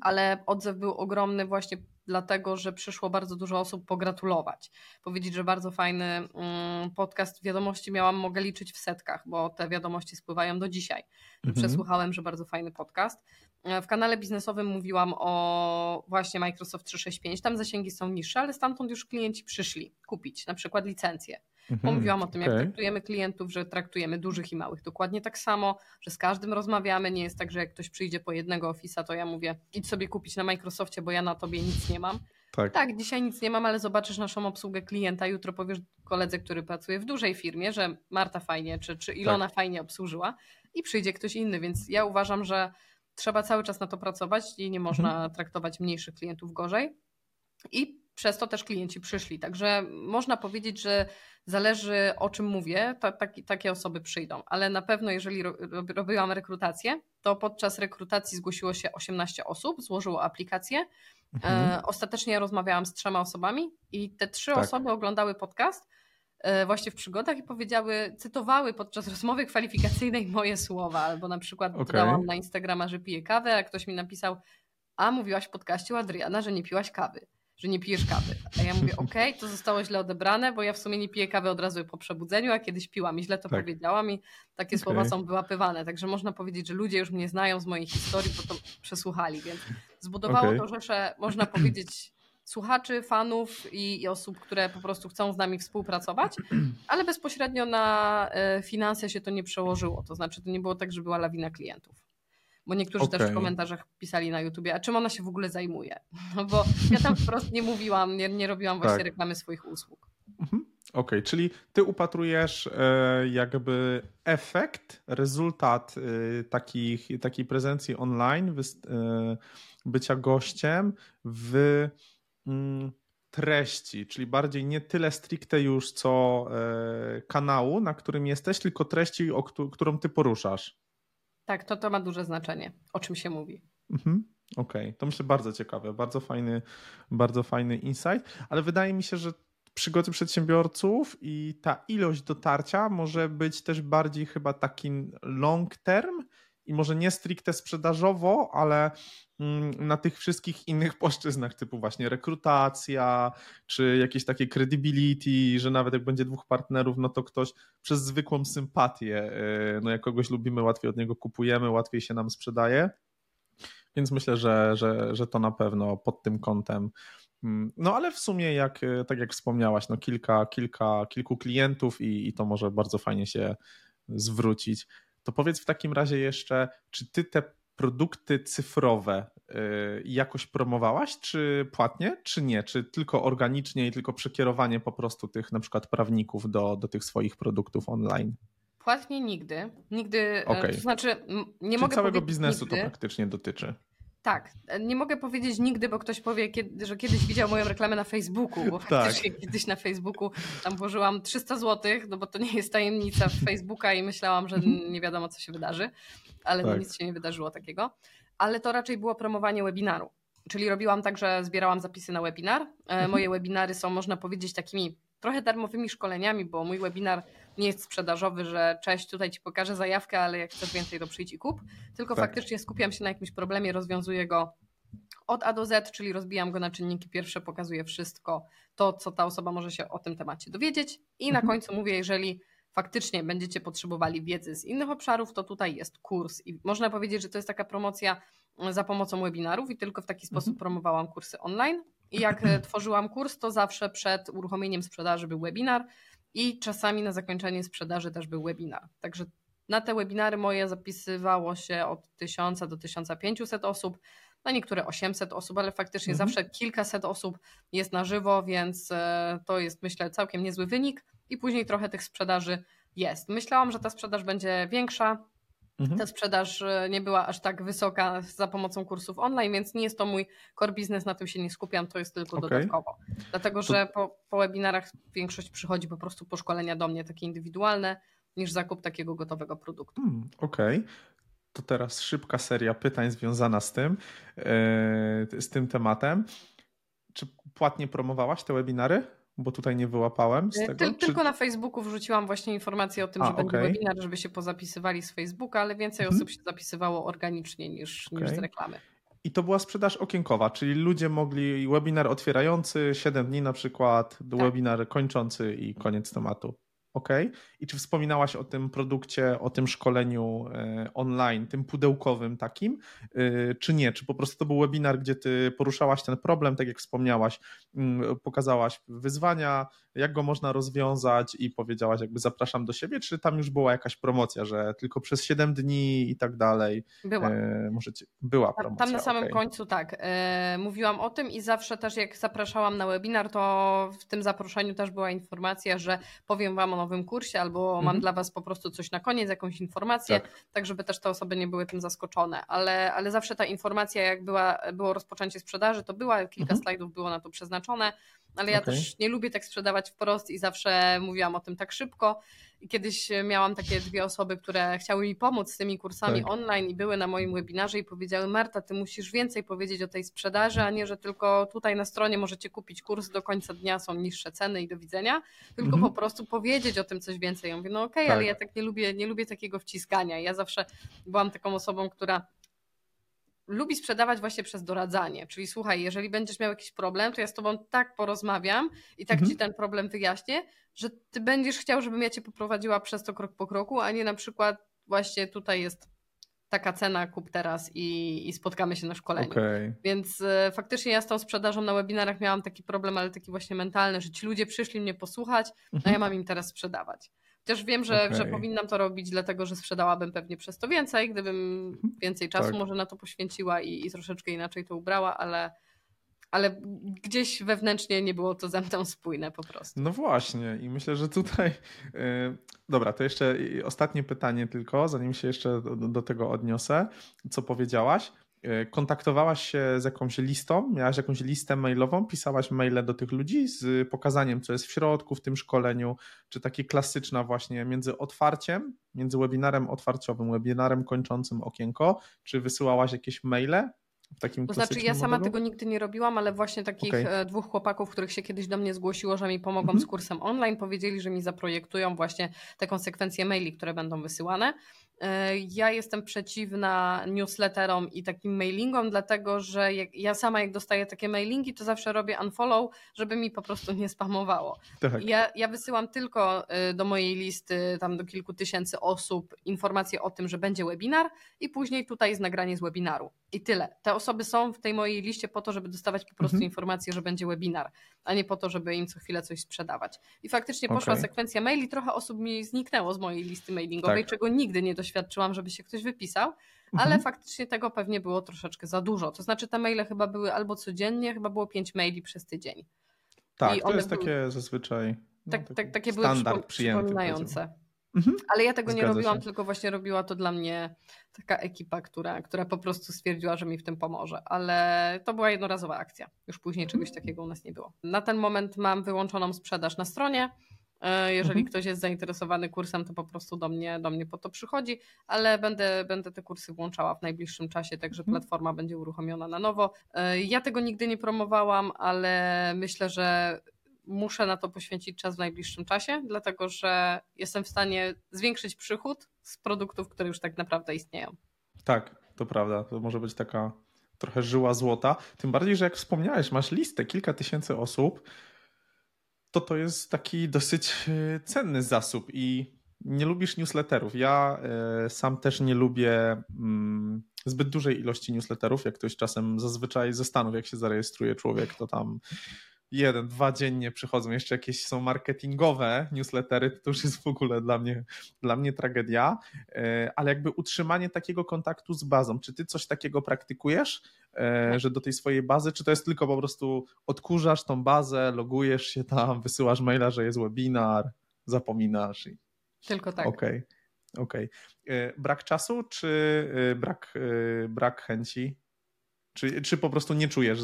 Ale odzew był ogromny właśnie dlatego, że przyszło bardzo dużo osób pogratulować. Powiedzieć, że bardzo fajny mm, podcast wiadomości miałam, mogę liczyć w setkach, bo te wiadomości spływają do dzisiaj. Mhm. Przesłuchałem, że bardzo fajny podcast. E, w kanale biznesowym mówiłam o właśnie Microsoft 365. Tam zasięgi są niższe, ale stamtąd już klienci przyszli kupić na przykład licencję. Mhm, Mówiłam o tym, okay. jak traktujemy klientów, że traktujemy dużych i małych dokładnie tak samo, że z każdym rozmawiamy. Nie jest tak, że jak ktoś przyjdzie po jednego ofisa, to ja mówię, idź sobie kupić na Microsoftie, bo ja na tobie nic nie mam. Tak. tak, dzisiaj nic nie mam, ale zobaczysz naszą obsługę klienta. Jutro powiesz koledze, który pracuje w dużej firmie, że Marta fajnie, czy, czy Ilona tak. fajnie obsłużyła i przyjdzie ktoś inny. Więc ja uważam, że trzeba cały czas na to pracować i nie można mhm. traktować mniejszych klientów gorzej. I przez to też klienci przyszli. Także można powiedzieć, że zależy o czym mówię, to taki, takie osoby przyjdą. Ale na pewno, jeżeli robiłam rekrutację, to podczas rekrutacji zgłosiło się 18 osób, złożyło aplikację. Mhm. E, ostatecznie rozmawiałam z trzema osobami i te trzy tak. osoby oglądały podcast e, właśnie w przygodach i powiedziały, cytowały podczas rozmowy kwalifikacyjnej moje słowa, albo na przykład okay. dodałam na Instagrama, że piję kawę, a ktoś mi napisał, a mówiłaś w podcaście u Adriana, że nie piłaś kawy że nie pijesz kawy. A ja mówię, okej, okay, to zostało źle odebrane, bo ja w sumie nie piję kawy od razu po przebudzeniu, a kiedyś piłam i źle to tak. powiedziałam i takie okay. słowa są wyłapywane. Także można powiedzieć, że ludzie już mnie znają z mojej historii, bo to przesłuchali, więc zbudowało okay. to rzesze, można powiedzieć, słuchaczy, fanów i, i, osób, które po prostu chcą z nami współpracować, ale bezpośrednio na e, finanse się to nie przełożyło. To znaczy, to nie było tak, że była lawina klientów. Bo niektórzy okay. też w komentarzach pisali na YouTubie, a czym ona się w ogóle zajmuje? No bo ja tam wprost nie mówiłam, nie, nie robiłam właśnie tak. reklamy swoich usług. Mhm. okay, czyli ty upatrujesz e, jakby efekt, rezultat e, takich, takiej prezencji online, e, bycia gościem w mm, treści, czyli bardziej nie tyle stricte już co kanału, na którym jesteś, tylko treści, o którą ty poruszasz. Tak, to, to ma duże znaczenie, o czym się mówi. Mhm. Okej, okay. to myślę bardzo ciekawe, bardzo fajny, bardzo fajny insight, ale wydaje mi się, że przygody przedsiębiorców i ta ilość dotarcia może być też bardziej chyba taki long term i może nie stricte sprzedażowo, ale mm, na tych wszystkich innych płaszczyznach, typu właśnie rekrutacja, czy jakieś takie credibility, że nawet jak będzie dwóch partnerów, no to ktoś przez zwykłą sympatię, y, no jak kogoś lubimy, łatwiej od niego kupujemy, łatwiej się nam sprzedaje. Więc myślę, że, że, że to na pewno pod tym kątem Mm, no ale w sumie, jak, e, tak jak wspomniałaś, no kilka, kilka, kilku klientów i, i to może bardzo fajnie się zwrócić. To powiedz w takim razie jeszcze, czy ty te produkty cyfrowe e, jakoś promowałaś, czy płatnie, czy nie? Czy tylko organicznie i tylko przekierowanie po prostu tych na przykład prawników do, do tych swoich produktów online? Płatnie nigdy. Nigdy, e, okay. to znaczy nie Czyli mogę całego biznesu nigdy. to praktycznie dotyczy. Tak, nie mogę powiedzieć nigdy, bo ktoś powie, że kiedyś widział moją reklamę na Facebooku, bo tak. faktycznie kiedyś na Facebooku tam włożyłam 300 zł, no bo to nie jest tajemnica Facebooka i myślałam, że mhm. nie wiadomo co się wydarzy, ale tak. nic się nie wydarzyło takiego. Ale to raczej było promowanie webinaru. Czyli robiłam tak, że zbierałam zapisy na webinar. E, mhm. Moje webinary są, można powiedzieć, takimi trochę darmowymi szkoleniami, bo mój webinar nie jest sprzedażowy, że cześć, tutaj ci pokażę zajawkę, ale jak chcesz więcej, to przyjdź i kup. Tylko tak. faktycznie skupiam się na jakimś problemie, rozwiązuję go od A do Z, czyli rozbijam go na czynniki pierwsze, pokazuję wszystko to, co ta osoba może się o tym temacie dowiedzieć i mhm. na końcu mówię, jeżeli faktycznie będziecie potrzebowali wiedzy z innych obszarów, to tutaj jest kurs i można powiedzieć, że to jest taka promocja za pomocą webinarów i tylko w taki sposób mhm. promowałam kursy online. I jak tworzyłam kurs, to zawsze przed uruchomieniem sprzedaży był webinar, i czasami na zakończenie sprzedaży też był webinar. Także na te webinary moje zapisywało się od 1000 do 1500 osób, na niektóre 800 osób, ale faktycznie mhm. zawsze kilkaset osób jest na żywo, więc e, to jest myślę całkiem niezły wynik i później trochę tych sprzedaży jest. Myślałam, że ta sprzedaż będzie większa, Mhm. Ta sprzedaż e, nie była aż tak wysoka za pomocą kursów online, więc nie jest to mój core business, na tym się nie skupiam, to jest tylko okay. dodatkowo. Dlatego, że po, po webinarach większość przychodzi po prostu po szkolenia do mnie, takie indywidualne, niż zakup takiego gotowego produktu. Hmm, Okej. Okay. To teraz szybka seria pytań związana z tym, yy, z tym tematem. Czy płatnie promowałaś te webinary? Bo tutaj nie wyłapałem z tego. Ty, czy... Tylko na Facebooku wrzuciłam właśnie informację o tym, A, że okay. będzie webinar, żeby się pozapisywali z Facebooka, ale więcej mhm. osób się zapisywało organicznie niż, okay. niż z reklamy. I to była sprzedaż okienkowa, czyli ludzie mogli webinar otwierający 7 dni na przykład, tak. webinar kończący i koniec tematu. OK. I czy wspominałaś o tym produkcie, o tym szkoleniu e, online, tym pudełkowym takim, e, czy nie? Czy po prostu to był webinar, gdzie ty poruszałaś ten problem, tak jak wspomniałaś, mm, pokazałaś wyzwania, jak go można rozwiązać i powiedziałaś jakby zapraszam do siebie, czy tam już była jakaś promocja, że tylko przez 7 dni i tak dalej? Była. E, możecie, była promocja. Tam, tam na samym okay. końcu tak. Mówiłam o tym i zawsze też jak zapraszałam na webinar, to w tym zaproszeniu też była informacja, że powiem wam o nowym kursie albo mhm. mam dla was po prostu coś na koniec, jakąś informację, tak. tak, żeby też te osoby nie były tym zaskoczone. Ale, ale zawsze ta informacja, jak była, było rozpoczęcie sprzedaży, to była, kilka mhm. slajdów było na to przeznaczone ale ja okay. też nie lubię tak sprzedawać wprost i zawsze mówiłam o tym tak szybko. I kiedyś miałam takie dwie osoby, które chciały mi pomóc z tymi kursami tak. online i były na moim webinarze i powiedziały: Marta, ty musisz więcej powiedzieć o tej sprzedaży, a nie, że tylko tutaj na stronie możecie kupić kurs, do końca dnia są niższe ceny i do widzenia, tylko mhm. po prostu powiedzieć o tym coś więcej. Ja mówię: No okej, okay, tak. ale ja tak nie lubię, nie lubię takiego wciskania. Ja zawsze byłam taką osobą, która lubi sprzedawać właśnie przez doradzanie. Czyli słuchaj, jeżeli będziesz miał jakiś problem, to ja z tobą tak porozmawiam i tak mhm. ci ten problem wyjaśnię, że ty będziesz chciał, żebym ja cię poprowadziła przez to krok po kroku, a nie na przykład właśnie tutaj jest taka cena, kup teraz i, i spotkamy się na szkoleniu. Okay. Więc y, faktycznie ja z tą sprzedażą na webinarach miałam taki problem, ale taki właśnie mentalny, że ci ludzie przyszli mnie posłuchać, mhm. a ja mam im teraz sprzedawać. Chociaż wiem, że, okay. że powinnam to robić, dlatego że sprzedałabym pewnie przez to więcej, gdybym mhm. więcej czasu tak. może na to poświęciła i, i troszeczkę inaczej to ubrała, ale, ale gdzieś wewnętrznie nie było to ze mną spójne po prostu. No właśnie i myślę, że tutaj yy, dobra, to jeszcze ostatnie pytanie tylko, zanim się jeszcze do, do tego odniosę, co powiedziałaś. E, kontaktowałaś się z jakąś listą, miałaś jakąś listę mailową, pisałaś maile do tych ludzi z pokazaniem, co jest w środku w tym szkoleniu, czy taki klasyczna właśnie między otwarciem, między webinarem otwarciowym, webinarem kończącym okienko, czy wysyłałaś jakieś maile w takim To znaczy, ja sama modelu? tego nigdy nie robiłam, ale właśnie takich okay. E, dwóch chłopaków, których się kiedyś do mnie zgłosiło, że mi pomogą mm -hmm. z kursem online, powiedzieli, że mi zaprojektują właśnie te konsekwencje maili, które będą wysyłane. E, ja jestem przeciwna newsletterom i takim mailingom, dlatego że jak, ja sama jak dostaję takie mailingi, to zawsze robię unfollow, żeby mi po prostu nie spamowało. Tak. Ja, ja wysyłam tylko e, do mojej listy, tam do kilku tysięcy osób, informacje o tym, że będzie webinar i później tutaj jest nagranie z webinaru. I tyle. Te osoby są w tej mojej liście po to, żeby dostawać po prostu mhm. informację, że będzie webinar, a nie po to, żeby im co chwilę coś sprzedawać. I faktycznie poszła okay. sekwencja maili, trochę osób mi zniknęło z mojej listy mailingowej, tak. czego nigdy nie doświadczyłam, żeby się ktoś wypisał, ale mhm. faktycznie tego pewnie było troszeczkę za dużo. To znaczy te maile chyba były albo codziennie, chyba było pięć maili przez tydzień. Tak, I to jest były... takie zazwyczaj no, tak, tak, takie były przyjęty, przypominające. Mhm. Ale ja tego Zgadza nie robiłam, się. tylko właśnie robiła to dla mnie taka ekipa, która, która po prostu stwierdziła, że mi w tym pomoże. Ale to była jednorazowa akcja. Już później mhm. czegoś takiego u nas nie było. Na ten moment mam wyłączoną sprzedaż na stronie. E, jeżeli mhm. ktoś jest zainteresowany kursem, to po prostu do mnie, do mnie po to przychodzi, ale będę, będę te kursy włączała w najbliższym czasie, także mhm. platforma będzie uruchomiona na nowo. E, ja tego nigdy nie promowałam, ale myślę, że muszę na to poświęcić czas w najbliższym czasie, dlatego że jestem w stanie zwiększyć przychód z produktów, które już tak naprawdę istnieją. Tak, to prawda. To może być taka trochę żyła złota. Tym bardziej, że jak wspomniałeś, masz listę kilka tysięcy osób, to to jest taki dosyć e, cenny zasób i nie lubisz newsletterów. Ja e, sam też nie lubię mm, zbyt dużej ilości newsletterów, jak ktoś czasem zazwyczaj ze Stanów, jak się zarejestruje człowiek, to tam jeden, dwa dziennie przychodzą, jeszcze jakieś są marketingowe newslettery, to już jest w ogóle dla mnie, dla mnie tragedia, e, ale jakby utrzymanie takiego kontaktu z bazą, czy ty coś takiego praktykujesz, e, że do tej swojej bazy, czy to jest tylko po prostu odkurzasz tą bazę, logujesz się tam, wysyłasz maila, że jest webinar, zapominasz i... Tylko tak. Okej. Okay. okay. E, brak czasu, czy brak, brak chęci? Czy, czy po prostu nie czujesz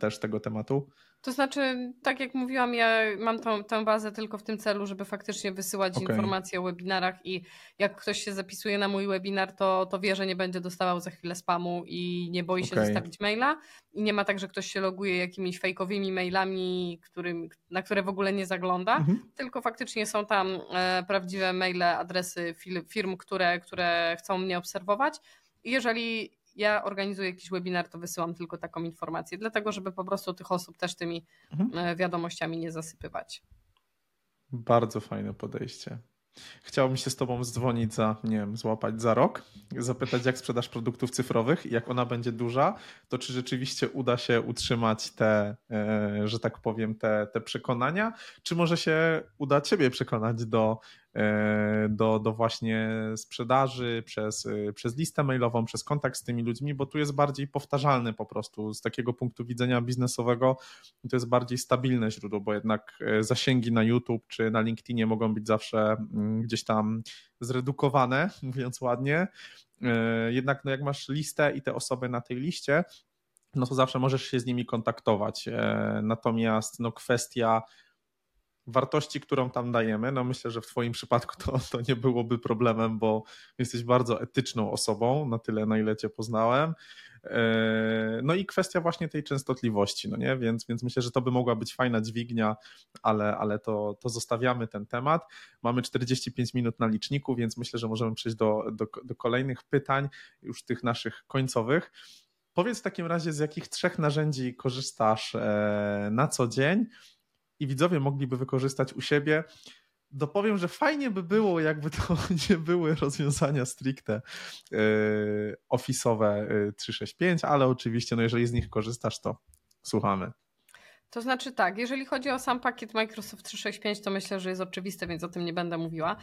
też tego tematu? To znaczy, tak jak mówiłam, ja mam tą, tę bazę tylko w tym celu, żeby faktycznie wysyłać okay. informacje o webinarach i jak ktoś się zapisuje na mój webinar, to, to wie, że nie będzie dostawał za chwilę spamu i nie boi się okay. zostawić maila. I nie ma tak, że ktoś się loguje jakimiś fejkowymi mailami, którym, na które w ogóle nie zagląda, mhm. tylko faktycznie są tam e, prawdziwe maile, adresy firm, które, które chcą mnie obserwować. I jeżeli ja organizuję jakiś webinar, to wysyłam tylko taką informację, dlatego żeby po prostu tych osób też tymi mhm. E, wiadomościami nie zasypywać. Bardzo fajne podejście. Chciałbym się z Tobą zdzwonić za, nie wiem, złapać za rok, zapytać, jak sprzedaż produktów cyfrowych i jak ona będzie duża, to czy rzeczywiście uda się utrzymać te, e, że tak powiem, te, te przekonania, czy może się uda Ciebie przekonać do do, do właśnie sprzedaży, przez, e, przez listę mailową, przez kontakt z tymi ludźmi, bo tu jest bardziej powtarzalny po prostu z takiego punktu widzenia biznesowego. To jest bardziej stabilne źródło, bo jednak e, zasięgi na YouTube czy na LinkedInie mogą być zawsze mm, gdzieś tam zredukowane, mówiąc ładnie. Jednak no jak masz listę i te osoby na tej liście, no to zawsze możesz się z nimi kontaktować. Natomiast no kwestia wartości, którą tam dajemy, no myślę, że w Twoim przypadku to, to nie byłoby problemem, bo jesteś bardzo etyczną osobą, na tyle, na ile Cię poznałem. E, no i kwestia właśnie tej częstotliwości, no nie? Więc, więc myślę, że to by mogła być fajna dźwignia, ale, ale to, to zostawiamy ten temat. Mamy 45 minut na liczniku, więc myślę, że możemy przejść do, do, do kolejnych pytań, już tych naszych końcowych. Powiedz w takim razie, z jakich trzech narzędzi korzystasz e, na co dzień i widzowie mogliby wykorzystać u siebie. Dopowiem, że fajnie by było, jakby to nie były rozwiązania stricte yy, office'owe 365, ale oczywiście, no jeżeli z nich korzystasz, to słuchamy. To znaczy tak, jeżeli chodzi o sam pakiet Microsoft 365, to myślę, że jest oczywiste, więc o tym nie będę mówiła.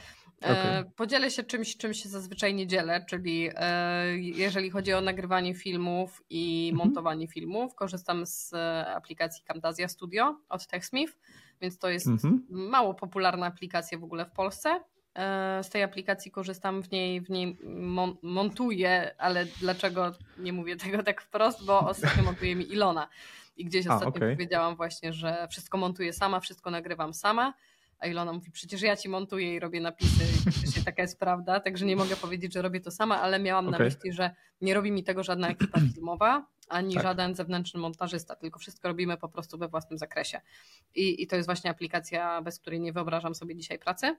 E, okay. Podzielę się czymś, czym się zazwyczaj nie dzielę, czyli e, jeżeli chodzi o nagrywanie filmów i mhm. montowanie filmów, korzystam z aplikacji Camtasia Studio od TechSmith, więc to jest mhm. mało popularna aplikacja w ogóle w Polsce. E, z tej aplikacji korzystam, w niej, w niej montuję, ale dlaczego nie mówię tego tak wprost, bo ostatnio montuje mi Ilona. I gdzieś ostatnio okay. powiedziałam właśnie, że wszystko montuję sama, wszystko nagrywam sama. A Ilona mówi, przecież ja ci montuję i robię napisy i taka jest prawda, także nie mogę powiedzieć, że robię to sama, ale miałam okay. na myśli, że nie robi mi tego żadna ekipa filmowa, ani tak. żaden zewnętrzny montażysta, tylko wszystko robimy po prostu we własnym zakresie. I, I to jest właśnie aplikacja, bez której nie wyobrażam sobie dzisiaj pracy.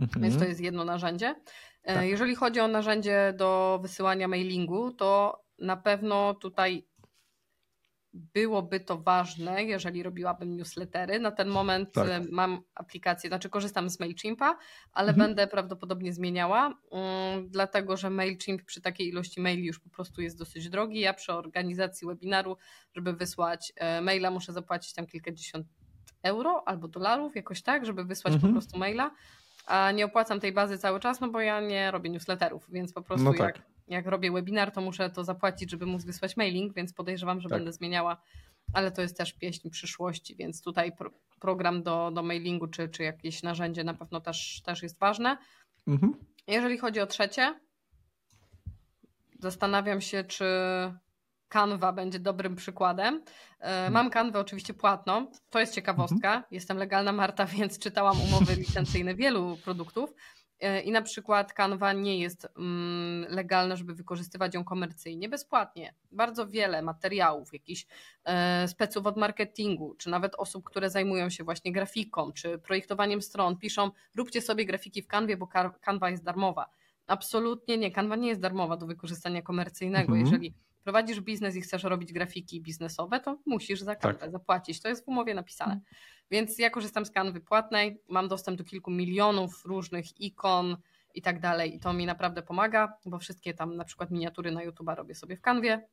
Mhm. Więc to jest jedno narzędzie. E, tak. Jeżeli chodzi o narzędzie do wysyłania mailingu, to na pewno tutaj byłoby to ważne, jeżeli robiłabym newslettery. Na ten moment tak. E, mam aplikację, znaczy korzystam z MailChimpa, ale mhm. będę prawdopodobnie zmieniała, um, dlatego że MailChimp przy takiej ilości maili już po prostu jest dosyć drogi. Ja przy organizacji webinaru, żeby wysłać e, maila, muszę zapłacić tam kilkadziesiąt euro albo dolarów, jakoś tak, żeby wysłać mhm. po prostu maila a nie opłacam tej bazy cały czas, no bo ja nie robię newsletterów, więc po prostu no tak. jak, jak robię webinar, to muszę to zapłacić, żeby móc wysłać mailing, więc podejrzewam, że tak. będę zmieniała, ale to jest też pieśń przyszłości, więc tutaj pro, program do, do mailingu czy, czy jakieś narzędzie na pewno też, też jest ważne. Mhm. Jeżeli chodzi o trzecie, zastanawiam się, czy Canva będzie dobrym przykładem. E, mhm. Mam Canwę oczywiście płatną, to jest ciekawostka. Mhm. Jestem legalna Marta, więc czytałam umowy licencyjne wielu produktów. E, I na przykład Canva nie jest mm, legalne, żeby wykorzystywać ją komercyjnie, bezpłatnie. Bardzo wiele materiałów, jakichś e, speców od marketingu, czy nawet osób, które zajmują się właśnie grafiką, czy projektowaniem stron, piszą: róbcie sobie grafiki w Canwie, bo Canva jest darmowa. Absolutnie nie. Canva nie jest darmowa do wykorzystania komercyjnego. Mhm. Jeżeli prowadzisz biznes i chcesz robić grafiki biznesowe, to musisz za Canvę tak. zapłacić. To jest w umowie napisane. Mhm. Więc ja korzystam z Canvy płatnej, mam dostęp do kilku milionów różnych ikon i tak dalej i to mi naprawdę pomaga, bo wszystkie tam na przykład miniatury na YouTube robię sobie w Canwie,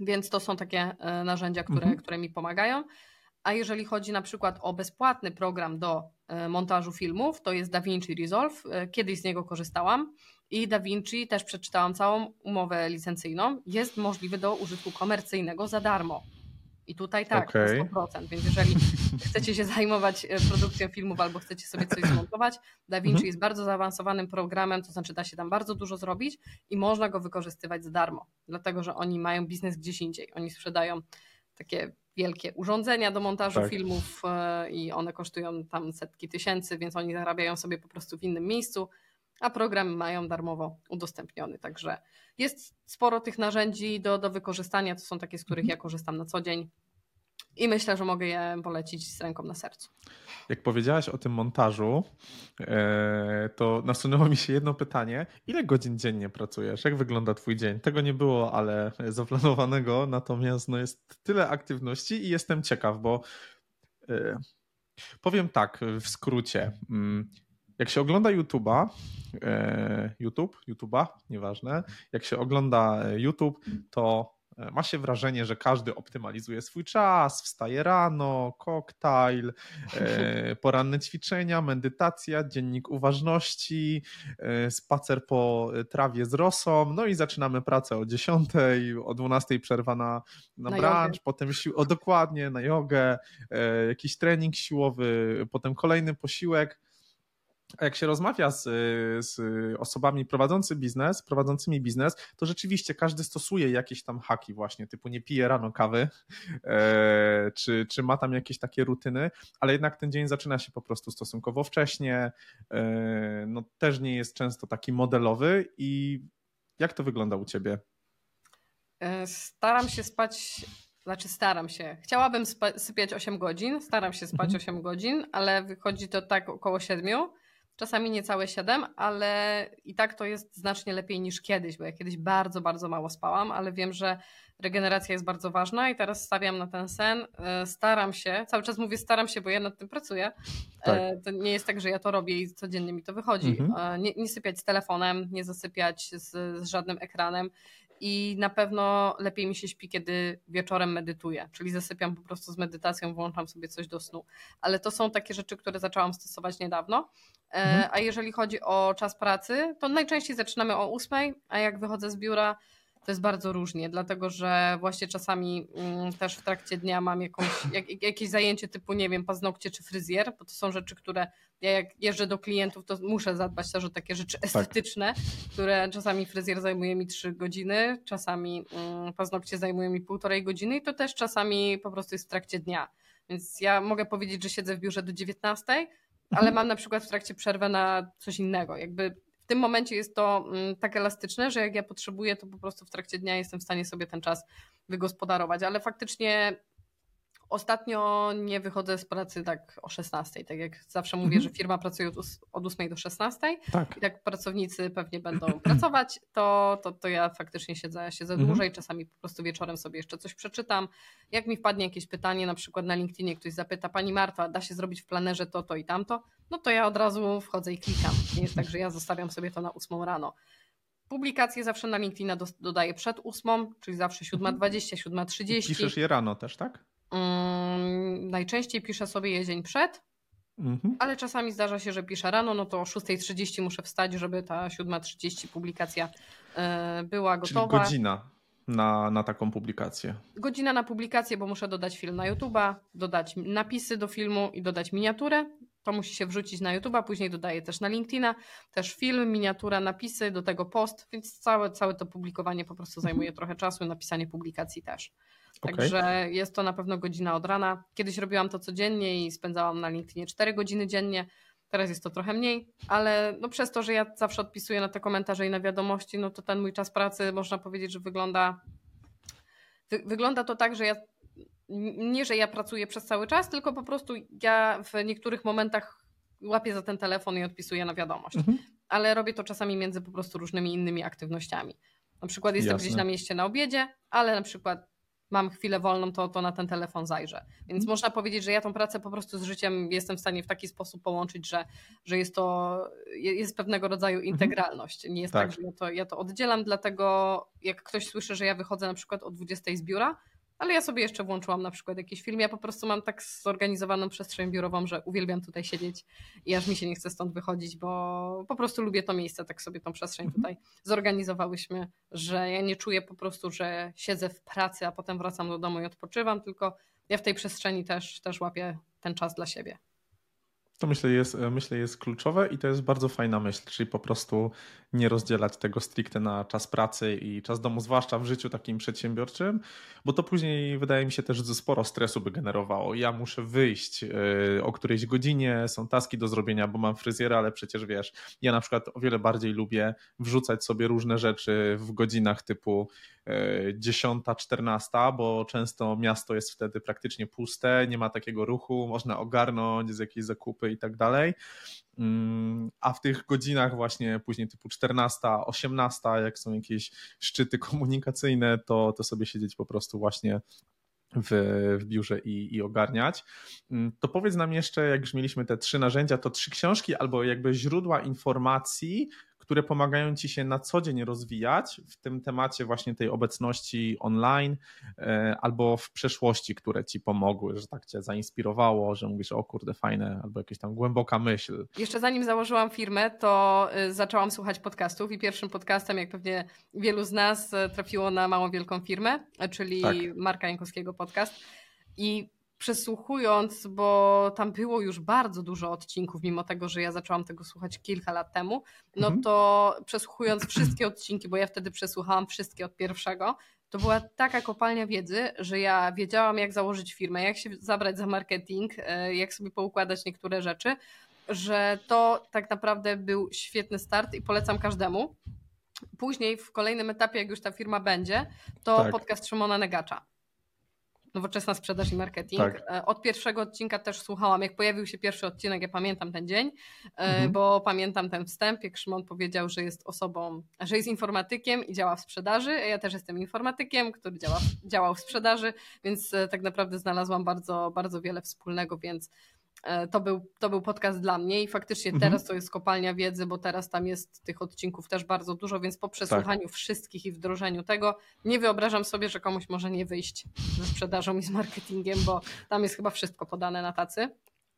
więc to są takie e, narzędzia, które, mhm. które mi pomagają. A jeżeli chodzi na przykład o bezpłatny program do montażu filmów, to jest DaVinci Resolve. E, kiedyś z niego korzystałam i DaVinci też przeczytałam całą umowę licencyjną. Jest możliwy do użytku komercyjnego za darmo. I tutaj tak, okay. 100%. Więc jeżeli chcecie się zajmować e, produkcją filmów albo chcecie sobie coś zmontować, DaVinci mhm. jest bardzo zaawansowanym programem, to znaczy da się tam bardzo dużo zrobić i można go wykorzystywać za darmo, dlatego że oni mają biznes gdzieś indziej. Oni sprzedają takie wielkie urządzenia do montażu tak. filmów e, i one kosztują tam setki tysięcy, więc oni zarabiają sobie po prostu w innym miejscu, a program mają darmowo udostępniony. Także jest sporo tych narzędzi do, do wykorzystania. To są takie, z których mhm. ja korzystam na co dzień. I myślę, że mogę je polecić z ręką na sercu. Jak powiedziałaś o tym montażu, e, to nasunęło mi się jedno pytanie. Ile godzin dziennie pracujesz? Jak wygląda Twój dzień? Tego nie było, ale zaplanowanego, natomiast no jest tyle aktywności i jestem ciekaw, bo e, powiem tak w skrócie. Mm, jak się ogląda YouTube'a, e, YouTube, YouTube'a, nieważne, jak się ogląda YouTube, to ma się wrażenie, że każdy optymalizuje swój czas, wstaje rano, koktajl, e, poranne ćwiczenia, medytacja, dziennik uważności, e, spacer po trawie z rosą, no i zaczynamy pracę o 10, o 12 przerwa na, na, na brunch, potem sił, o dokładnie, na jogę, jakiś trening siłowy, potem kolejny posiłek jak się rozmawia z, z osobami prowadzący biznes, prowadzącymi biznes, to rzeczywiście każdy stosuje jakieś tam haki właśnie, typu nie pije rano kawy, e, czy, czy ma tam jakieś takie rutyny, ale jednak ten dzień zaczyna się po prostu stosunkowo wcześnie, e, no też nie jest często taki modelowy i jak to wygląda u ciebie? E, staram się spać znaczy staram się. Chciałabym sypiać 8 godzin, staram się spać mhm. 8 godzin, ale wychodzi to tak około 7 czasami niecałe 7, ale i tak to jest znacznie lepiej niż kiedyś, bo ja kiedyś bardzo, bardzo mało spałam, ale wiem, że regeneracja jest bardzo ważna i teraz stawiam na ten sen. E, staram się, cały czas mówię staram się, bo ja nad tym pracuję. E, tak. To nie jest tak, że ja to robię i codziennie mi to wychodzi. Mhm. E, nie, nie sypiać z telefonem, nie zasypiać z, z żadnym ekranem. I na pewno lepiej mi się śpi, kiedy wieczorem medytuję, czyli zasypiam po prostu z medytacją, włączam sobie coś do snu. Ale to są takie rzeczy, które zaczęłam stosować niedawno. E, mhm. A jeżeli chodzi o czas pracy, to najczęściej zaczynamy o 8, a jak wychodzę z biura, to jest bardzo różnie, dlatego że właśnie czasami mm, też w trakcie dnia mam jakąś, jak, jakieś zajęcie typu, nie wiem, paznokcie czy fryzjer, bo to są rzeczy, które ja jak jeżdżę do klientów, to muszę zadbać też o takie rzeczy tak. estetyczne, tak. które czasami fryzjer zajmuje mi 3 godziny, czasami mm, paznokcie zajmuje mi półtorej godziny i to też czasami po prostu jest w trakcie dnia. Więc ja mogę powiedzieć, że siedzę w biurze do 19, ale mhm. mam na przykład w trakcie przerwę na coś innego. Jakby tym momencie jest to mm, tak elastyczne, że jak ja potrzebuję, to po prostu w trakcie dnia jestem w stanie sobie ten czas wygospodarować, ale faktycznie Ostatnio nie wychodzę z pracy tak o 16. Tak jak zawsze mówię, mhm. że firma pracuje od, od 8 do 16. Tak. I jak pracownicy pewnie będą pracować, to, to, to ja faktycznie siedzę, siedzę mhm. dłużej. Czasami po prostu wieczorem sobie jeszcze coś przeczytam. Jak mi wpadnie jakieś pytanie, na przykład na LinkedInie ktoś zapyta, Pani Marta, da się zrobić w planerze to, to i tamto? No to ja od razu wchodzę i klikam. Nie jest tak, że ja zostawiam sobie to na 8 rano. Publikacje zawsze na LinkedIna dodaję przed 8, czyli zawsze 7.20, 7.30. Piszesz je rano też, tak? Um, najczęściej piszę sobie je dzień przed, mhm. ale czasami zdarza się, że piszę rano, no to o 6.30 muszę wstać, żeby ta 7.30 publikacja y, była gotowa. Czyli godzina na, na taką publikację. Godzina na publikację, bo muszę dodać film na YouTube'a, dodać napisy do filmu i dodać miniaturę. To musi się wrzucić na YouTube'a, później dodaję też na LinkedIna, też film, miniatura, napisy, do tego post, więc całe, całe to publikowanie po prostu zajmuje mhm. trochę czasu napisanie publikacji też. Także okay. jest to na pewno godzina od rana. Kiedyś robiłam to codziennie i spędzałam na LinkedInie 4 godziny dziennie. Teraz jest to trochę mniej, ale no przez to, że ja zawsze odpisuję na te komentarze i na wiadomości, no to ten mój czas pracy można powiedzieć, że wygląda. Wy, wygląda to tak, że ja nie, że ja pracuję przez cały czas, tylko po prostu ja w niektórych momentach łapię za ten telefon i odpisuję na wiadomość. Mhm. Ale robię to czasami między po prostu różnymi innymi aktywnościami. Na przykład jestem Jasne. gdzieś na mieście na obiedzie, ale na przykład mam chwilę wolną, to, to na ten telefon zajrzę. Więc mhm. można powiedzieć, że ja tą pracę po prostu z życiem jestem w stanie w taki sposób połączyć, że, że jest to jest pewnego rodzaju mhm. integralność. Nie jest tak, tak że ja to, ja to oddzielam, dlatego jak ktoś słyszy, że ja wychodzę na przykład o 20 z biura, ale ja sobie jeszcze włączyłam na przykład jakiś film. Ja po prostu mam tak zorganizowaną przestrzeń biurową, że uwielbiam tutaj siedzieć i aż mi się nie chce stąd wychodzić, bo po prostu lubię to miejsce, tak sobie tą przestrzeń mhm. tutaj zorganizowałyśmy, że ja nie czuję po prostu, że siedzę w pracy, a potem wracam do domu i odpoczywam, tylko ja w tej przestrzeni też, też łapię ten czas dla siebie. To myślę jest, myślę jest kluczowe i to jest bardzo fajna myśl, czyli po prostu nie rozdzielać tego stricte na czas pracy i czas domu, zwłaszcza w życiu takim przedsiębiorczym, bo to później wydaje mi się też, że sporo stresu by generowało. Ja muszę wyjść y, o którejś godzinie, są taski do zrobienia, bo mam fryzjera, ale przecież wiesz, ja na przykład o wiele bardziej lubię wrzucać sobie różne rzeczy w godzinach typu 10, y, 14, bo często miasto jest wtedy praktycznie puste, nie ma takiego ruchu, można ogarnąć z jakieś zakupy i tak dalej. Mm, a w tych godzinach właśnie później typu 14, 18, jak są jakieś szczyty komunikacyjne, to, to sobie siedzieć po prostu właśnie w, w biurze i, i ogarniać. Mm, to powiedz nam jeszcze, jak już mieliśmy te trzy narzędzia, to trzy książki albo jakby źródła informacji, które pomagają ci się na co dzień rozwijać w tym temacie właśnie tej obecności online e, albo w przeszłości, które ci pomogły, że tak cię zainspirowało, że mówisz, o kurde, fajne, albo jakaś tam głęboka myśl. Jeszcze zanim założyłam firmę, to y, zaczęłam słuchać podcastów i pierwszym podcastem, jak pewnie wielu z nas, y, trafiło na małą wielką firmę, czyli tak. Marka Jankowskiego podcast. I przesłuchując, bo tam było już bardzo dużo odcinków, mimo tego, że ja zaczęłam tego słuchać kilka lat temu, no mhm. to przesłuchując wszystkie odcinki, bo ja wtedy przesłuchałam wszystkie od pierwszego, to była taka kopalnia wiedzy, że ja wiedziałam, jak założyć firmę, jak się zabrać za marketing, e, jak sobie poukładać niektóre rzeczy, że to tak naprawdę był świetny start i polecam każdemu. Później w kolejnym etapie, jak już ta firma będzie, to tak. podcast Szymona Negacza nowoczesna sprzedaż i marketing. Tak. E, od pierwszego odcinka też słuchałam, jak pojawił się pierwszy odcinek, ja pamiętam ten dzień, e, mhm. bo pamiętam ten wstęp, jak Szymon powiedział, że jest osobą, że jest informatykiem i działa w sprzedaży. Ja też jestem informatykiem, który działa, działał w sprzedaży, więc e, tak naprawdę znalazłam bardzo, bardzo wiele wspólnego, więc to był, to był podcast dla mnie i faktycznie Mhm. teraz to jest kopalnia wiedzy, bo teraz tam jest tych odcinków też bardzo dużo, więc po przesłuchaniu wszystkich i wdrożeniu tego nie wyobrażam sobie, że komuś może nie wyjść ze sprzedażą i z marketingiem, bo tam jest chyba wszystko podane na tacy.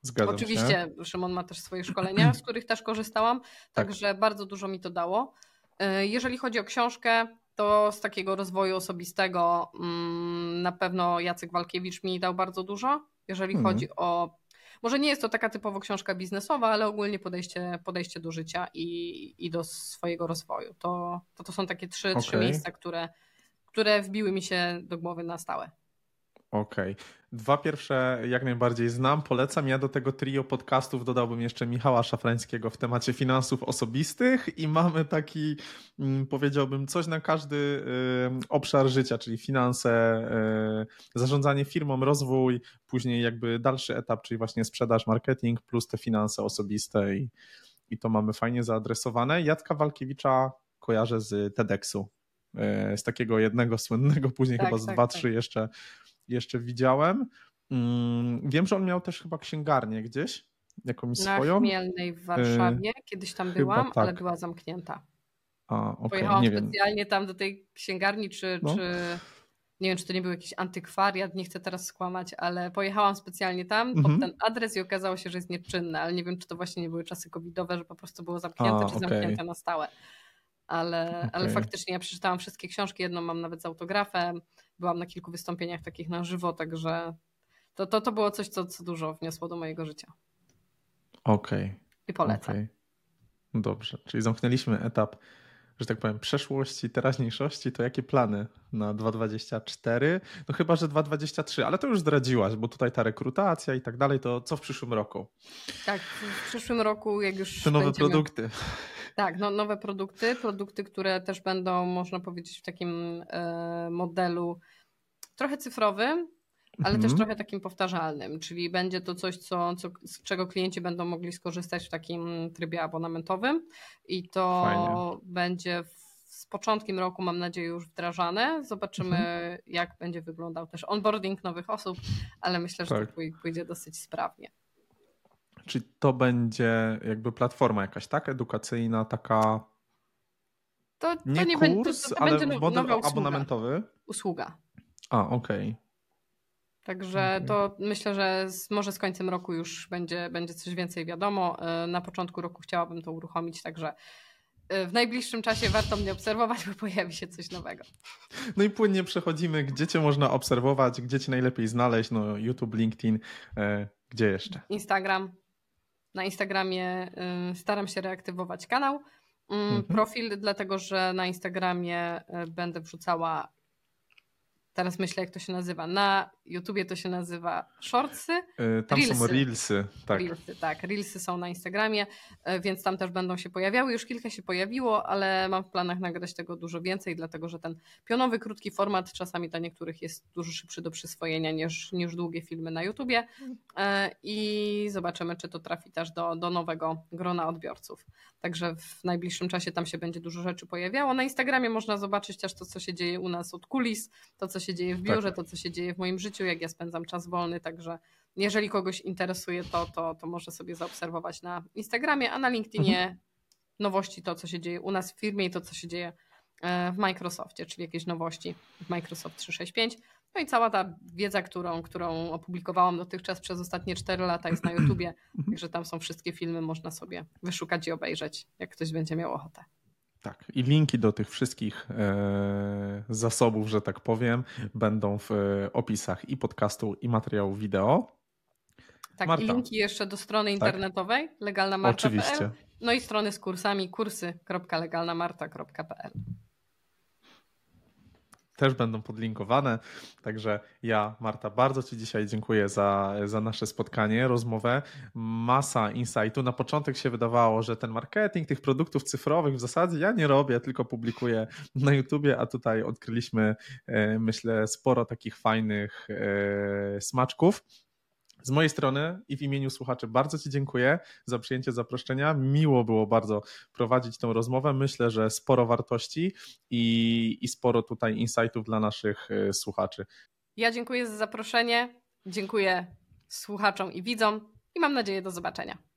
Zgadzam się. Oczywiście Szymon ma też swoje szkolenia, z których też korzystałam, Tak. także bardzo dużo mi to dało. E, Jeżeli chodzi o książkę, to z takiego rozwoju osobistego mm, na pewno Jacek Walkiewicz mi dał bardzo dużo. Jeżeli Mhm. chodzi o. Może nie jest to taka typowo książka biznesowa, ale ogólnie podejście, podejście do życia i, i do swojego rozwoju. To, to, to są takie trzy, trzy Okej. miejsca, które, które wbiły mi się do głowy na stałe. Okej. Dwa pierwsze jak najbardziej znam, polecam. Ja do tego trio podcastów dodałbym jeszcze Michała Szafrańskiego w temacie finansów osobistych i mamy taki, mm, powiedziałbym, coś na każdy y, obszar życia, czyli finanse, y, zarządzanie firmą, rozwój, później jakby dalszy etap, czyli właśnie sprzedaż, marketing, plus te finanse osobiste i, i to mamy fajnie zaadresowane. Jacka Walkiewicza kojarzę z TEDxu, y, z takiego jednego słynnego, później Tak, chyba z tak, dwa, tak. trzy jeszcze jeszcze widziałem. Mm, Wiem, że on miał też chyba księgarnię gdzieś, jakąś Na swoją. Chmielnej w Warszawie. Kiedyś tam byłam, ale tak. była zamknięta. A, okej, Pojechałam nie wiem. specjalnie tam do tej księgarni, czy, No. czy nie wiem, czy to nie był jakiś antykwariat, nie chcę teraz skłamać, ale pojechałam specjalnie tam Mhm. pod ten adres i okazało się, że jest nieczynne, ale nie wiem, czy to właśnie nie były czasy covidowe, że po prostu było zamknięte, A, czy okej. zamknięte na stałe. Ale, ale Okej. faktycznie ja przeczytałam wszystkie książki, jedną mam nawet z autografem, byłam na kilku wystąpieniach takich na żywo, także to, to, to było coś, co, co dużo wniosło do mojego życia Okej, i polecam. okej. Dobrze, czyli zamknęliśmy etap, że tak powiem, przeszłości, teraźniejszości. To jakie plany na 2024? No chyba, że 2023, ale to już zdradziłaś, bo tutaj ta rekrutacja i tak dalej, to co w przyszłym roku? Tak, w przyszłym roku, jak już Te nowe będziemy... produkty. Tak, no, nowe produkty, produkty, które też będą, można powiedzieć, w takim e, modelu trochę cyfrowym, ale też Mhm. trochę takim powtarzalnym, czyli będzie to coś, co, co, z czego klienci będą mogli skorzystać w takim trybie abonamentowym i to Fajnie. będzie w, z początkiem roku, mam nadzieję, już wdrażane. Zobaczymy, Mhm. jak będzie wyglądał też onboarding nowych osób, ale myślę, że Tak. to pój- pójdzie dosyć sprawnie. Czyli to będzie jakby platforma jakaś, tak? Edukacyjna, taka To, to nie nie kurs, będzie, to, to, ale będzie model abonamentowy. usługa. A, okej. Także Okej. to myślę, że z, może z końcem roku już będzie, będzie coś więcej wiadomo. E, Na początku roku chciałabym to uruchomić, także e, w najbliższym czasie warto mnie obserwować, bo pojawi się coś nowego. No i płynnie przechodzimy, gdzie cię można obserwować, gdzie cię najlepiej znaleźć, no YouTube, LinkedIn, e, gdzie jeszcze? Instagram. Na Instagramie y, staram się reaktywować kanał. Mm, Mhm. Profil, dlatego że na Instagramie y, będę wrzucała. Teraz myślę, jak to się nazywa. Na YouTubie to się nazywa Shortsy. E, Tam są Reelsy. reelsy, tak. Reelsy, tak. Reelsy są na Instagramie, e, więc tam też będą się pojawiały. Już kilka się pojawiło, ale mam w planach nagrać tego dużo więcej, dlatego że ten pionowy, krótki format czasami dla niektórych jest dużo szybszy do przyswojenia niż, niż długie filmy na YouTubie. E, I zobaczymy, czy to trafi też do, do nowego grona odbiorców. Także w najbliższym czasie tam się będzie dużo rzeczy pojawiało. Na Instagramie można zobaczyć też to, co się dzieje u nas od kulis, to, co się dzieje w biurze, Tak. to, co się dzieje w moim życiu, jak ja spędzam czas wolny. Także jeżeli kogoś interesuje to, to, to może sobie zaobserwować na Instagramie, a na LinkedInie Mhm. nowości, to co się dzieje u nas w firmie i to co się dzieje e, w Microsoftie, czyli jakieś nowości w Microsoft 365. No i cała ta wiedza, którą, którą opublikowałam dotychczas przez ostatnie 4 lata jest na YouTubie, Mhm. także tam są wszystkie filmy, można sobie wyszukać i obejrzeć, jak ktoś będzie miał ochotę. Tak. I linki do tych wszystkich e, zasobów, że tak powiem, będą w e, opisach i podcastu, i materiału wideo. Tak, Marta. i linki jeszcze do strony Tak. internetowej legalnamarta.pl Oczywiście. no i strony z kursami kursy.legalnamarta.pl Też będą podlinkowane. Także ja, Marta, bardzo Ci dzisiaj dziękuję za, za nasze spotkanie, rozmowę. Masa insightu. Na początek się wydawało, że ten marketing tych produktów cyfrowych w zasadzie ja nie robię, tylko publikuję na YouTubie, a tutaj odkryliśmy, e, myślę, sporo takich fajnych e, smaczków. Z mojej strony i w imieniu słuchaczy bardzo Ci dziękuję za przyjęcie zaproszenia. Miło było bardzo prowadzić tę rozmowę. Myślę, że sporo wartości i, i sporo tutaj insightów dla naszych e, słuchaczy. Ja dziękuję za zaproszenie, dziękuję słuchaczom i widzom i mam nadzieję do zobaczenia.